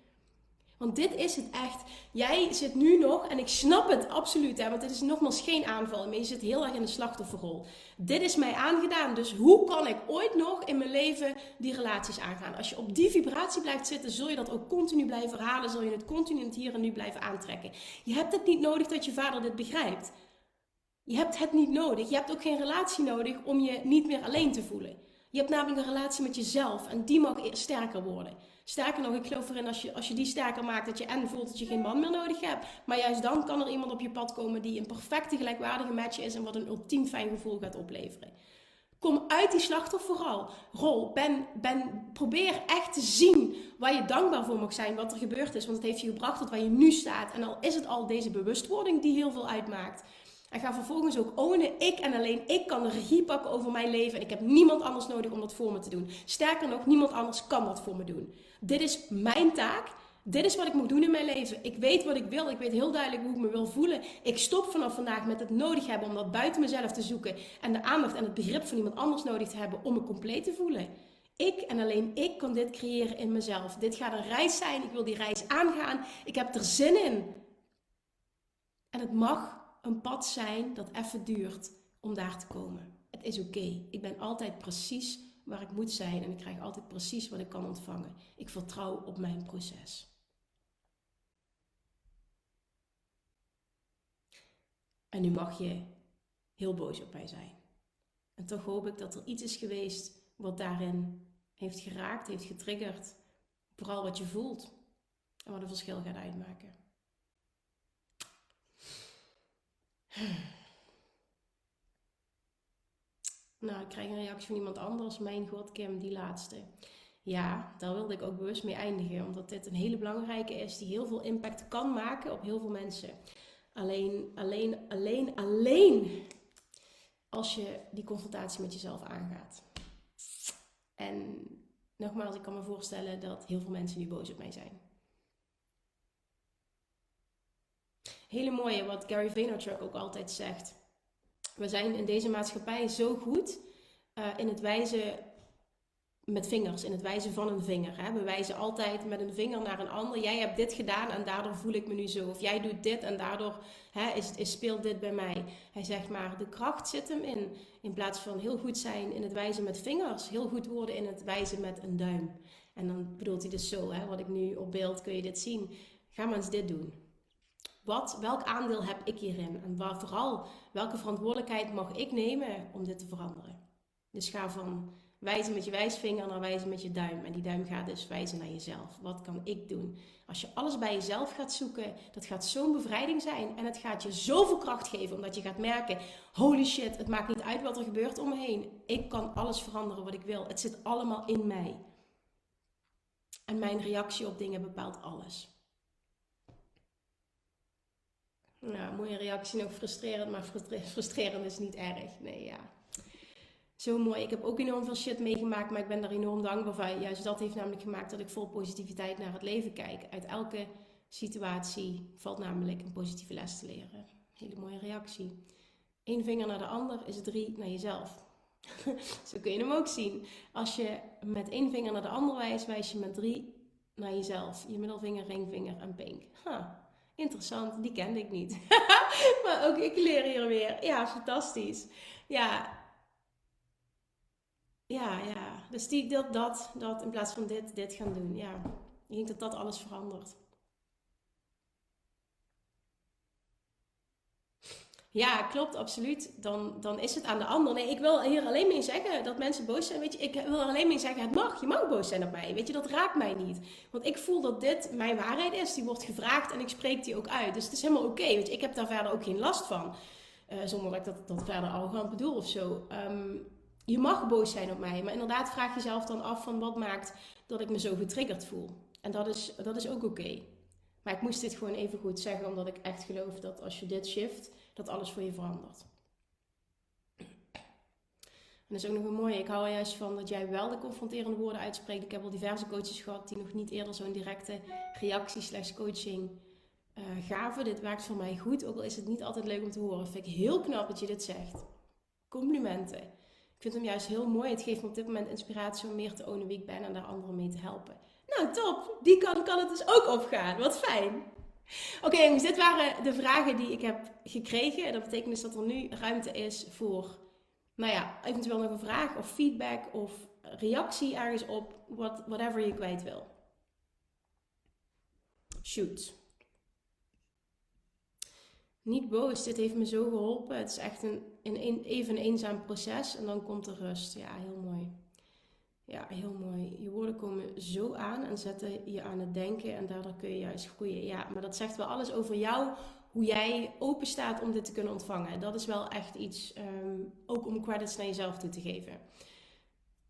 Want dit is het echt. Jij zit nu nog, en ik snap het absoluut, hè, want dit is nogmaals geen aanval, maar je zit heel erg in de slachtofferrol. Dit is mij aangedaan, dus hoe kan ik ooit nog in mijn leven die relaties aangaan? Als je op die vibratie blijft zitten, zul je dat ook continu blijven herhalen, zul je het continu in het hier en nu blijven aantrekken. Je hebt het niet nodig dat je vader dit begrijpt. Je hebt het niet nodig. Je hebt ook geen relatie nodig om je niet meer alleen te voelen. Je hebt namelijk een relatie met jezelf en die mag sterker worden. Sterker nog, ik geloof erin als je, als je die sterker maakt, dat je en voelt dat je geen man meer nodig hebt. Maar juist dan kan er iemand op je pad komen die een perfecte gelijkwaardige match is en wat een ultiem fijn gevoel gaat opleveren. Kom uit die slachtofferrol. Ben, ben, probeer echt te zien waar je dankbaar voor mag zijn, wat er gebeurd is. Want het heeft je gebracht tot waar je nu staat. En al is het al deze bewustwording die heel veel uitmaakt. En ga vervolgens ook ownen, ik en alleen ik kan de regie pakken over mijn leven. En ik heb niemand anders nodig om dat voor me te doen. Sterker nog, niemand anders kan dat voor me doen. Dit is mijn taak. Dit is wat ik moet doen in mijn leven. Ik weet wat ik wil. Ik weet heel duidelijk hoe ik me wil voelen. Ik stop vanaf vandaag met het nodig hebben om dat buiten mezelf te zoeken. En de aandacht en het begrip van iemand anders nodig te hebben om me compleet te voelen. Ik en alleen ik kan dit creëren in mezelf. Dit gaat een reis zijn. Ik wil die reis aangaan. Ik heb er zin in. En het mag een pad zijn dat even duurt om daar te komen. Het is oké. Ik ben altijd precies waar ik moet zijn en ik krijg altijd precies wat ik kan ontvangen. Ik vertrouw op mijn proces. En nu mag je heel boos op mij zijn. En toch hoop ik dat er iets is geweest wat daarin heeft geraakt, heeft getriggerd. Vooral wat je voelt en wat een verschil gaat uitmaken. Nou, ik krijg een reactie van iemand anders. Mijn god, Kim, die laatste. Ja, daar wilde ik ook bewust mee eindigen. Omdat dit een hele belangrijke is die heel veel impact kan maken op heel veel mensen. Alleen, alleen, alleen, alleen als je die confrontatie met jezelf aangaat. En nogmaals, ik kan me voorstellen dat heel veel mensen nu boos op mij zijn. Hele mooie wat Gary Vaynerchuk ook altijd zegt. We zijn in deze maatschappij zo goed uh, in het wijzen met vingers, in het wijzen van een vinger. Hè? We wijzen altijd met een vinger naar een ander. Jij hebt dit gedaan en daardoor voel ik me nu zo. Of jij doet dit en daardoor hè, is, is, speelt dit bij mij. Hij zegt maar, de kracht zit hem in. In plaats van heel goed zijn in het wijzen met vingers, heel goed worden in het wijzen met een duim. En dan bedoelt hij dus zo, hè, wat ik nu op beeld kun je dit zien. Ga maar eens dit doen. Wat, welk aandeel heb ik hierin? En waar, vooral, welke verantwoordelijkheid mag ik nemen om dit te veranderen? Dus ga van wijzen met je wijsvinger naar wijzen met je duim. En die duim gaat dus wijzen naar jezelf. Wat kan ik doen? Als je alles bij jezelf gaat zoeken, dat gaat zo'n bevrijding zijn. En het gaat je zoveel kracht geven, omdat je gaat merken: holy shit, het maakt niet uit wat er gebeurt om me heen. Ik kan alles veranderen wat ik wil. Het zit allemaal in mij. En mijn reactie op dingen bepaalt alles. Nou, mooie reactie, nog frustrerend, maar (laughs) frustrerend is niet erg. Nee, ja. Zo mooi. Ik heb ook enorm veel shit meegemaakt, maar ik ben daar enorm dankbaar voor. Juist dat heeft namelijk gemaakt dat ik vol positiviteit naar het leven kijk. Uit elke situatie valt namelijk een positieve les te leren. Hele mooie reactie. één vinger naar de ander is drie naar jezelf. (laughs) Zo kun je hem ook zien. Als je met één vinger naar de ander wijst, wijs je met drie naar jezelf. Je middelvinger, ringvinger en pink. Huh, interessant, die kende ik niet. (laughs) maar ook ik leer hier weer. Ja, fantastisch. Ja. Ja, ja. Dus die, dat, dat, dat in plaats van dit, dit gaan doen. Ja. Ik denk dat dat alles verandert. Ja, klopt, absoluut. Dan, dan is het aan de ander. Nee, ik wil hier alleen mee zeggen dat mensen boos zijn. Weet je, ik wil er alleen mee zeggen, het mag. Je mag boos zijn op mij. Weet je, dat raakt mij niet. Want ik voel dat dit mijn waarheid is. Die wordt gevraagd en ik spreek die ook uit. Dus het is helemaal oké. weet je, ik heb daar verder ook geen last van. Uh, zonder dat ik dat, dat verder arrogant bedoel of zo. Um, je mag boos zijn op mij. Maar inderdaad, vraag jezelf dan af van wat maakt dat ik me zo getriggerd voel. En dat is, dat is ook oké. Maar ik moest dit gewoon even goed zeggen, omdat ik echt geloof dat als je dit shift dat alles voor je verandert. En dat is ook nog een mooie. Ik hou er juist van dat jij wel de confronterende woorden uitspreekt. Ik heb al diverse coaches gehad die nog niet eerder zo'n directe reactie slash coaching uh, gaven. Dit werkt voor mij goed, ook al is het niet altijd leuk om te horen. Vind ik heel knap dat je dit zegt. Complimenten. Ik vind hem juist heel mooi. Het geeft me op dit moment inspiratie om meer te ownen wie ik ben en daar anderen mee te helpen. Nou, top. Die kan, kan het dus ook opgaan. Wat fijn. Oké jongens, dit waren de vragen die ik heb gekregen. Dat betekent dus dat er nu ruimte is voor, nou ja, eventueel nog een vraag of feedback of reactie ergens op, what, whatever je kwijt wil. Shoot. Niet boos, dit heeft me zo geholpen. Het is echt een, een, even een eenzaam proces en dan komt de rust. Ja, heel mooi. Ja, heel mooi. Je woorden komen zo aan en zetten je aan het denken en daardoor kun je juist groeien. Ja, maar dat zegt wel alles over jou, hoe jij open staat om dit te kunnen ontvangen. Dat is wel echt iets, ehm, ook om credits naar jezelf toe te geven.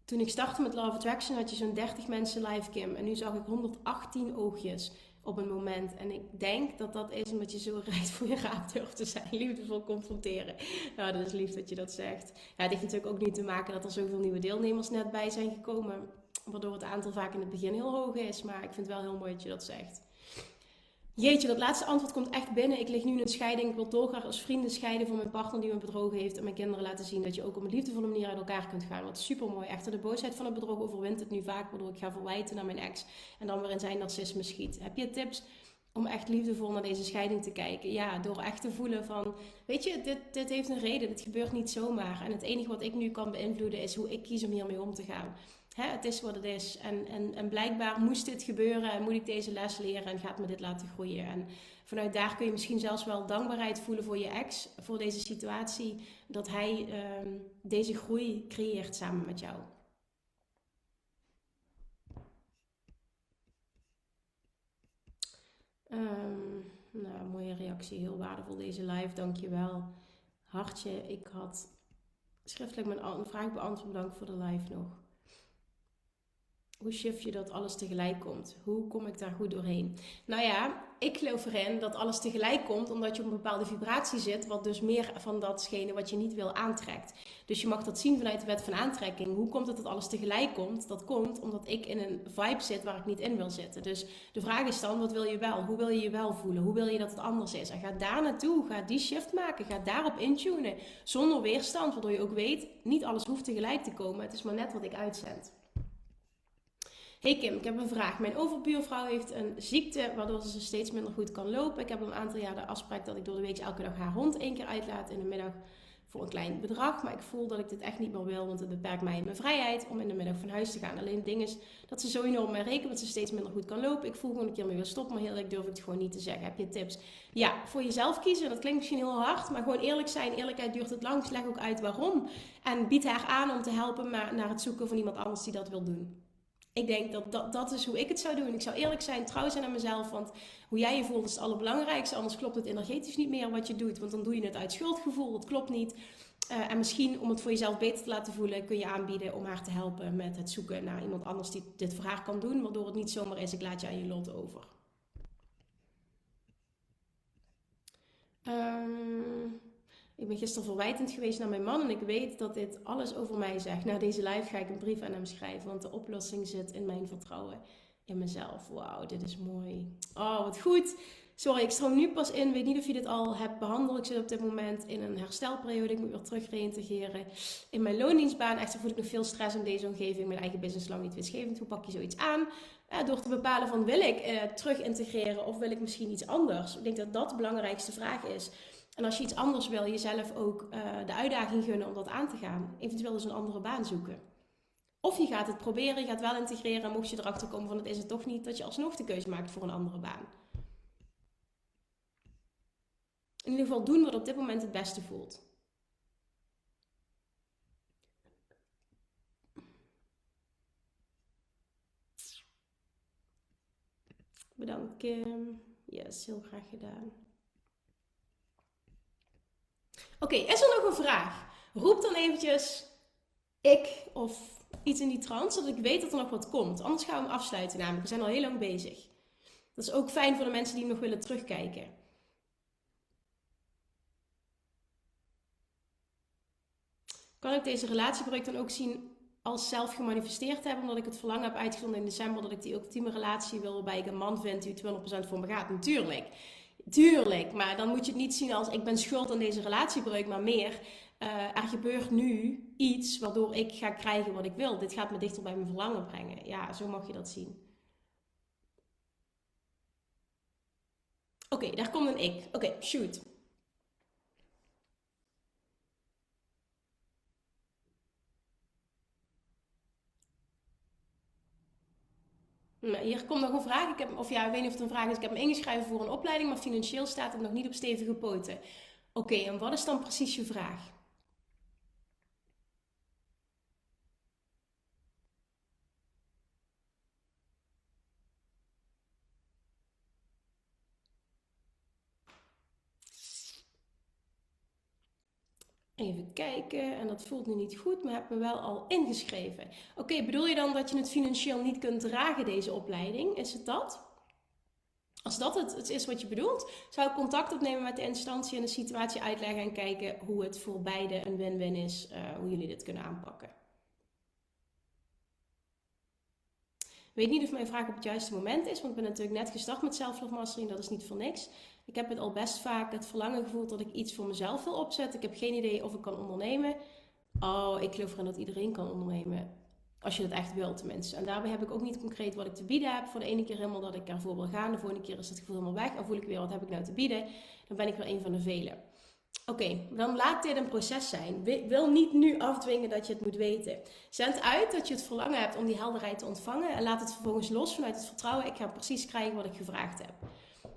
Toen ik startte met Love Attraction had je zo'n 30 mensen live, Kim. En nu zag ik 118 oogjes op een moment. En ik denk dat dat is omdat je zo rijdt voor je raad durft te zijn. Liefdevol confronteren. Nou, dat is lief dat je dat zegt. Ja, het heeft natuurlijk ook niet te maken dat er zoveel nieuwe deelnemers net bij zijn gekomen. Waardoor het aantal vaak in het begin heel hoog is. Maar ik vind het wel heel mooi dat je dat zegt. Jeetje, dat laatste antwoord komt echt binnen. Ik lig nu in een scheiding. Ik wil dolgraag als vrienden scheiden van mijn partner die me bedrogen heeft. En mijn kinderen laten zien dat je ook op een liefdevolle manier uit elkaar kunt gaan. Wat super mooi. Echter, de boosheid van het bedrog overwint het nu vaak. Waardoor ik ga verwijten naar mijn ex. En dan weer in zijn narcisme schiet. Heb je tips om echt liefdevol naar deze scheiding te kijken? Ja, door echt te voelen van... Weet je, dit, dit heeft een reden. Dit gebeurt niet zomaar. En het enige wat ik nu kan beïnvloeden is hoe ik kies om hiermee om te gaan hè, het is wat het is. En, en, en blijkbaar moest dit gebeuren en moet ik deze les leren en gaat me dit laten groeien. En vanuit daar kun je misschien zelfs wel dankbaarheid voelen voor je ex, voor deze situatie, dat hij ehm, deze groei creëert samen met jou. Um, nou, mooie reactie, heel waardevol deze live, dankjewel. Hartje, ik had schriftelijk mijn vraag beantwoord, bedankt voor de live nog. Hoe shift je dat alles tegelijk komt? Hoe kom ik daar goed doorheen? Nou ja, ik geloof erin dat alles tegelijk komt omdat je op een bepaalde vibratie zit, wat dus meer van datgene wat je niet wil aantrekt. Dus je mag dat zien vanuit de wet van aantrekking. Hoe komt het dat alles tegelijk komt? Dat komt omdat ik in een vibe zit waar ik niet in wil zitten. Dus de vraag is dan, wat wil je wel? Hoe wil je je wel voelen? Hoe wil je dat het anders is? En ga daar naartoe, ga die shift maken, ga daarop intunen. Zonder weerstand, waardoor je ook weet, niet alles hoeft tegelijk te komen. Het is maar net wat ik uitzend. Hey Kim, ik heb een vraag. Mijn overbuurvrouw heeft een ziekte waardoor ze steeds minder goed kan lopen. Ik heb al een aantal jaar de afspraak dat ik door de week elke dag haar hond één keer uitlaat in de middag voor een klein bedrag. Maar ik voel dat ik dit echt niet meer wil, want het beperkt mij mijn vrijheid om in de middag van huis te gaan. Alleen het ding is dat ze zo enorm mee rekenen dat ze steeds minder goed kan lopen. Ik voel gewoon een keer mee wil stoppen, maar heel eerlijk durf ik het gewoon niet te zeggen. Heb je tips? Ja, voor jezelf kiezen. Dat klinkt misschien heel hard, maar gewoon eerlijk zijn. Eerlijkheid duurt het lang. leg ook uit waarom. En bied haar aan om te helpen maar naar het zoeken van iemand anders die dat wil doen ik denk dat, dat dat is hoe ik het zou doen. Ik zou eerlijk zijn, trouw zijn aan mezelf. Want hoe jij je voelt is het allerbelangrijkste. Anders klopt het energetisch niet meer wat je doet. Want dan doe je het uit schuldgevoel. Dat klopt niet. Uh, en misschien om het voor jezelf beter te laten voelen, kun je aanbieden om haar te helpen met het zoeken naar iemand anders die dit voor haar kan doen. Waardoor het niet zomaar is, ik laat je aan je lot over. Ik ben gisteren verwijtend geweest naar mijn man en ik weet dat dit alles over mij zegt. Na deze live ga ik een brief aan hem schrijven, want de oplossing zit in mijn vertrouwen in mezelf. Wauw, dit is mooi. Oh, wat goed. Sorry, ik stroom nu pas in. Weet niet of je dit al hebt behandeld. Ik zit op dit moment in een herstelperiode. Ik moet weer terug reïntegreren. In mijn loondienstbaan echter voel ik nog veel stress in deze omgeving. Mijn eigen business lang niet winstgevend. Hoe pak je zoiets aan? door te bepalen van wil ik uh, terug integreren of wil ik misschien iets anders? Ik denk dat dat de belangrijkste vraag is. En als je iets anders wil, jezelf ook uh, de uitdaging gunnen om dat aan te gaan. Eventueel dus een andere baan zoeken. Of je gaat het proberen, je gaat wel integreren. En mocht je erachter komen van het is het toch niet, dat je alsnog de keuze maakt voor een andere baan. In ieder geval doen wat op dit moment het beste voelt. Bedankt Kim. Yes, heel graag gedaan. Oké, is er nog een vraag? Roep dan eventjes ik of iets in die trance, zodat ik weet dat er nog wat komt. Anders gaan we hem afsluiten namelijk. We zijn al heel lang bezig. Dat is ook fijn voor de mensen die nog willen terugkijken. Kan ik deze relatiebreuk dan ook zien als zelf gemanifesteerd hebben, omdat ik het verlangen heb uitgevonden in december dat ik die ultieme relatie wil waarbij ik een man vind die 200% voor me gaat? Natuurlijk. Tuurlijk, maar dan moet je het niet zien als ik ben schuld aan deze relatiebreuk, maar meer uh, er gebeurt nu iets waardoor ik ga krijgen wat ik wil. Dit gaat me dichter bij mijn verlangen brengen. Ja, zo mag je dat zien. Oké, daar komt een ik. Oké, shoot. Hier komt nog een vraag. Ik heb, of ja, ik weet niet of het een vraag is. Ik heb me ingeschreven voor een opleiding, maar financieel staat het nog niet op stevige poten. Oké, en wat is dan precies je vraag? Even kijken, en dat voelt nu niet goed, maar heb me wel al ingeschreven. Oké, bedoel je dan dat je het financieel niet kunt dragen, deze opleiding? Is het dat? Als dat het, is wat je bedoelt, zou ik contact opnemen met de instantie en de situatie uitleggen en kijken hoe het voor beide een win-win is, uh, hoe jullie dit kunnen aanpakken. weet niet of mijn vraag op het juiste moment is, want ik ben natuurlijk net gestart met Mastery en dat is niet voor niks. Ik heb het al best vaak het verlangen gevoeld dat ik iets voor mezelf wil opzetten. Ik heb geen idee of ik kan ondernemen. Oh, ik geloof erin dat iedereen kan ondernemen. Als je het echt wil tenminste. En daarbij heb ik ook niet concreet wat ik te bieden heb. Voor de ene keer helemaal dat ik ervoor wil gaan. De volgende keer is het gevoel helemaal weg. En voel ik weer wat heb ik nou te bieden. Dan ben ik weer een van de velen. Oké, dan laat dit een proces zijn. Wil niet nu afdwingen dat je het moet weten. Zend uit dat je het verlangen hebt om die helderheid te ontvangen. En laat het vervolgens los vanuit het vertrouwen. Ik ga precies krijgen wat ik gevraagd heb.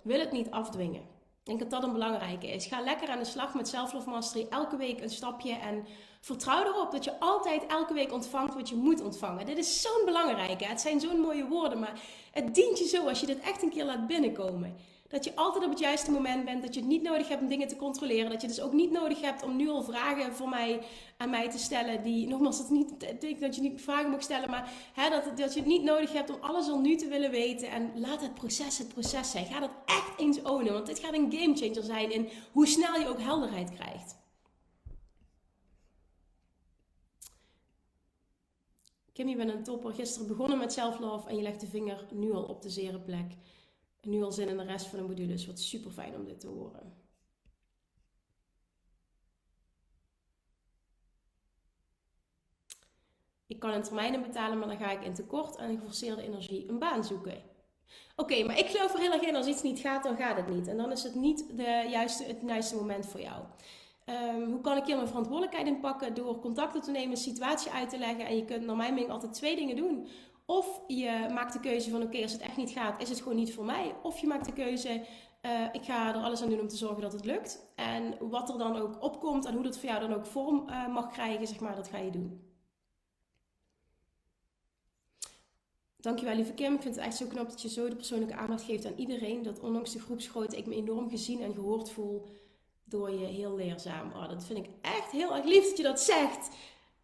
Wil het niet afdwingen. Ik denk dat dat een belangrijke is. Ga lekker aan de slag met Self-Love Mastery. Elke week een stapje. En vertrouw erop dat je altijd elke week ontvangt wat je moet ontvangen. Dit is zo'n belangrijke. Het zijn zo'n mooie woorden. Maar het dient je zo als je dit echt een keer laat binnenkomen. Dat je altijd op het juiste moment bent. Dat je het niet nodig hebt om dingen te controleren. Dat je dus ook niet nodig hebt om nu al vragen voor mij aan mij te stellen. Die, nogmaals, dat, niet, dat je niet vragen mag stellen. Maar hè, dat, dat je het niet nodig hebt om alles al nu te willen weten. En laat het proces het proces zijn. Ga dat echt eens ownen. Want dit gaat een gamechanger zijn in hoe snel je ook helderheid krijgt. Kim, je bent een topper. Gisteren begonnen met self-love en je legt de vinger nu al op de zere plek nu al zin in de rest van de modules. Wat super fijn om dit te horen. Ik kan in termijnen betalen, maar dan ga ik in tekort en geforceerde energie een baan zoeken. Oké, maar ik geloof er heel erg in, als iets niet gaat, dan gaat het niet. En dan is het niet de juiste, het juiste moment voor jou. Ehm, hoe kan ik hier mijn verantwoordelijkheid in pakken? Door contacten te nemen, situatie uit te leggen. En je kunt naar mijn mening altijd twee dingen doen. Of je maakt de keuze van oké, als het echt niet gaat, is het gewoon niet voor mij. Of je maakt de keuze, uh, ik ga er alles aan doen om te zorgen dat het lukt. En wat er dan ook opkomt en hoe dat voor jou dan ook vorm uh, mag krijgen, zeg maar, dat ga je doen. Dankjewel lieve Kim. Ik vind het echt zo knap dat je zo de persoonlijke aandacht geeft aan iedereen. Dat ondanks de groepsgrootte ik me enorm gezien en gehoord voel door je heel leerzaam. Oh, dat vind ik echt heel erg lief dat je dat zegt.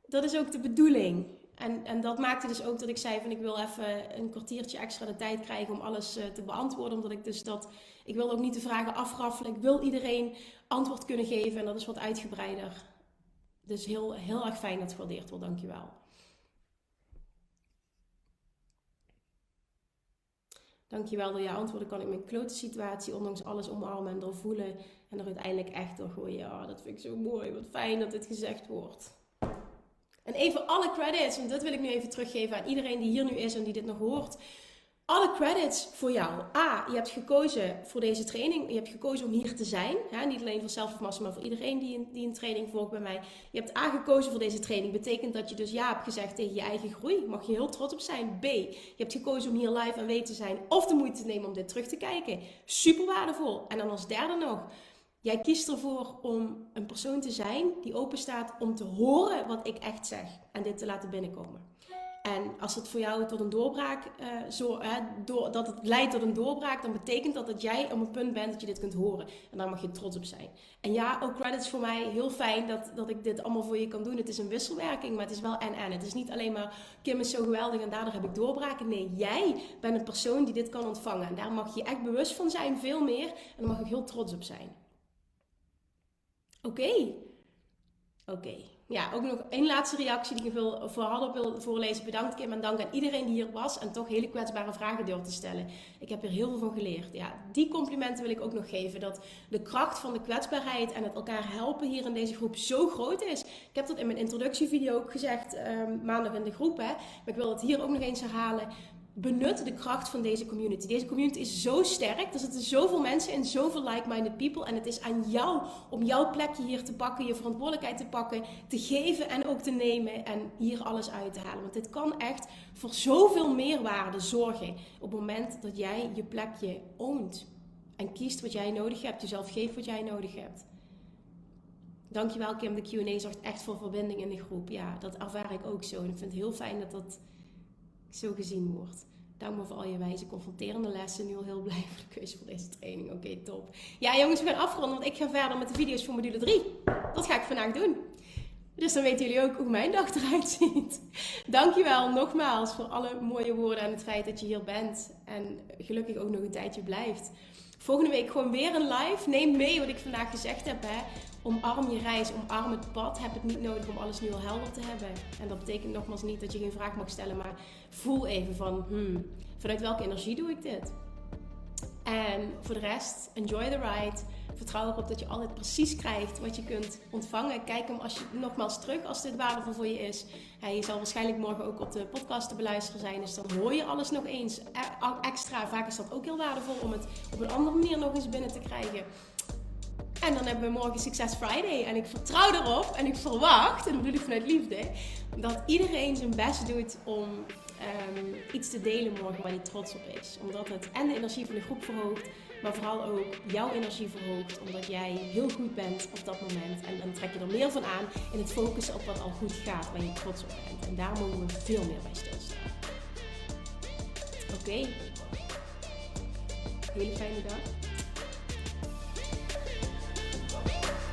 Dat is ook de bedoeling. En, en dat maakte dus ook dat ik zei van ik wil even een kwartiertje extra de tijd krijgen om alles uh, te beantwoorden. Omdat ik dus dat, ik wil ook niet de vragen afraffelen. Ik wil iedereen antwoord kunnen geven en dat is wat uitgebreider. Dus heel, heel erg fijn dat het gewaardeerd wordt, dankjewel. Dankjewel door je antwoorden kan ik mijn klote situatie ondanks alles omarmen en doorvoelen. En er uiteindelijk echt door gooien. Ja, dat vind ik zo mooi. Wat fijn dat dit gezegd wordt. En even alle credits, want dat wil ik nu even teruggeven aan iedereen die hier nu is en die dit nog hoort alle credits voor jou. A, je hebt gekozen voor deze training. Je hebt gekozen om hier te zijn. Niet alleen voor zelfvermassen, maar voor iedereen die een, die training volgt bij mij. Je hebt A, gekozen voor deze training. Betekent dat je dus ja hebt gezegd tegen je eigen groei. Mag je heel trots op zijn. B, je hebt gekozen om hier live aanwezig te zijn. Of de moeite te nemen om dit terug te kijken. Super waardevol. En dan als derde nog. Jij kiest ervoor om een persoon te zijn die open staat om te horen wat ik echt zeg. En dit te laten binnenkomen. En als het voor jou tot een doorbraak, uh, zo, hè, dat het leidt tot een doorbraak, dan betekent dat dat jij op een punt bent dat je dit kunt horen. En daar mag je trots op zijn. En ja, ook credits voor mij. Heel fijn dat, dat ik dit allemaal voor je kan doen. Het is een wisselwerking, maar het is wel en-en. Het is niet alleen maar Kim is zo geweldig en daardoor heb ik doorbraken. Nee, jij bent een persoon die dit kan ontvangen. En daar mag je echt bewust van zijn, veel meer. En daar mag ik heel trots op zijn. Oké. Oké ja, ook nog één laatste reactie die ik wil, voor op wil voorlezen. Bedankt Kim en dank aan iedereen die hier was en toch hele kwetsbare vragen durft te stellen. Ik heb er heel veel van geleerd. Ja, die complimenten wil ik ook nog geven. Dat de kracht van de kwetsbaarheid en het elkaar helpen hier in deze groep zo groot is. Ik heb dat in mijn introductievideo ook gezegd, um, maandag in de groep. Hè. Maar ik wil het hier ook nog eens herhalen benut de kracht van deze community. Deze community is zo sterk. Er zitten zoveel mensen in, zoveel like-minded people. En het is aan jou om jouw plekje hier te pakken, je verantwoordelijkheid te pakken, te geven en ook te nemen en hier alles uit te halen. Want dit kan echt voor zoveel meerwaarde zorgen op het moment dat jij je plekje oont. En kiest wat jij nodig hebt, jezelf geeft wat jij nodig hebt. Dankjewel Kim, de Q&A zorgt echt voor verbinding in de groep. Ja, dat ervaar ik ook zo. En ik vind het heel fijn dat dat zo gezien wordt. Dank me voor al je wijze confronterende lessen. Nu al heel blij voor de keuze voor deze training. Oké, top. Ja, jongens, we gaan afronden, want ik ga verder met de video's voor module 3. Dat ga ik vandaag doen. Dus dan weten jullie ook hoe mijn dag eruit ziet. Dankjewel nogmaals voor alle mooie woorden en het feit dat je hier bent. En gelukkig ook nog een tijdje blijft. Volgende week gewoon weer een live. Neem mee wat ik vandaag gezegd heb. Hè. Omarm je reis, omarm het pad. Heb het niet nodig om alles nu al helder te hebben. En dat betekent nogmaals niet dat je geen vraag mag stellen, maar voel even van, hmm, vanuit welke energie doe ik dit? En voor de rest, enjoy the ride. Vertrouw erop dat je altijd precies krijgt wat je kunt ontvangen. Kijk hem als je, nogmaals terug als dit waardevol voor je is. Hij zal waarschijnlijk morgen ook op de podcast te beluisteren zijn. Dus dan hoor je alles nog eens e- extra. Vaak is dat ook heel waardevol om het op een andere manier nog eens binnen te krijgen. En dan hebben we morgen Success Friday. En ik vertrouw erop en ik verwacht, en dat bedoel ik vanuit liefde, dat iedereen zijn best doet om ehm, iets te delen morgen waar hij trots op is. Omdat het en de energie van de groep verhoogt, maar vooral ook jouw energie verhoogt. Omdat jij heel goed bent op dat moment. En dan trek je er meer van aan in het focussen op wat al goed gaat, waar je trots op bent. En daar mogen we veel meer bij stilstaan. Oké. Hele fijne dag.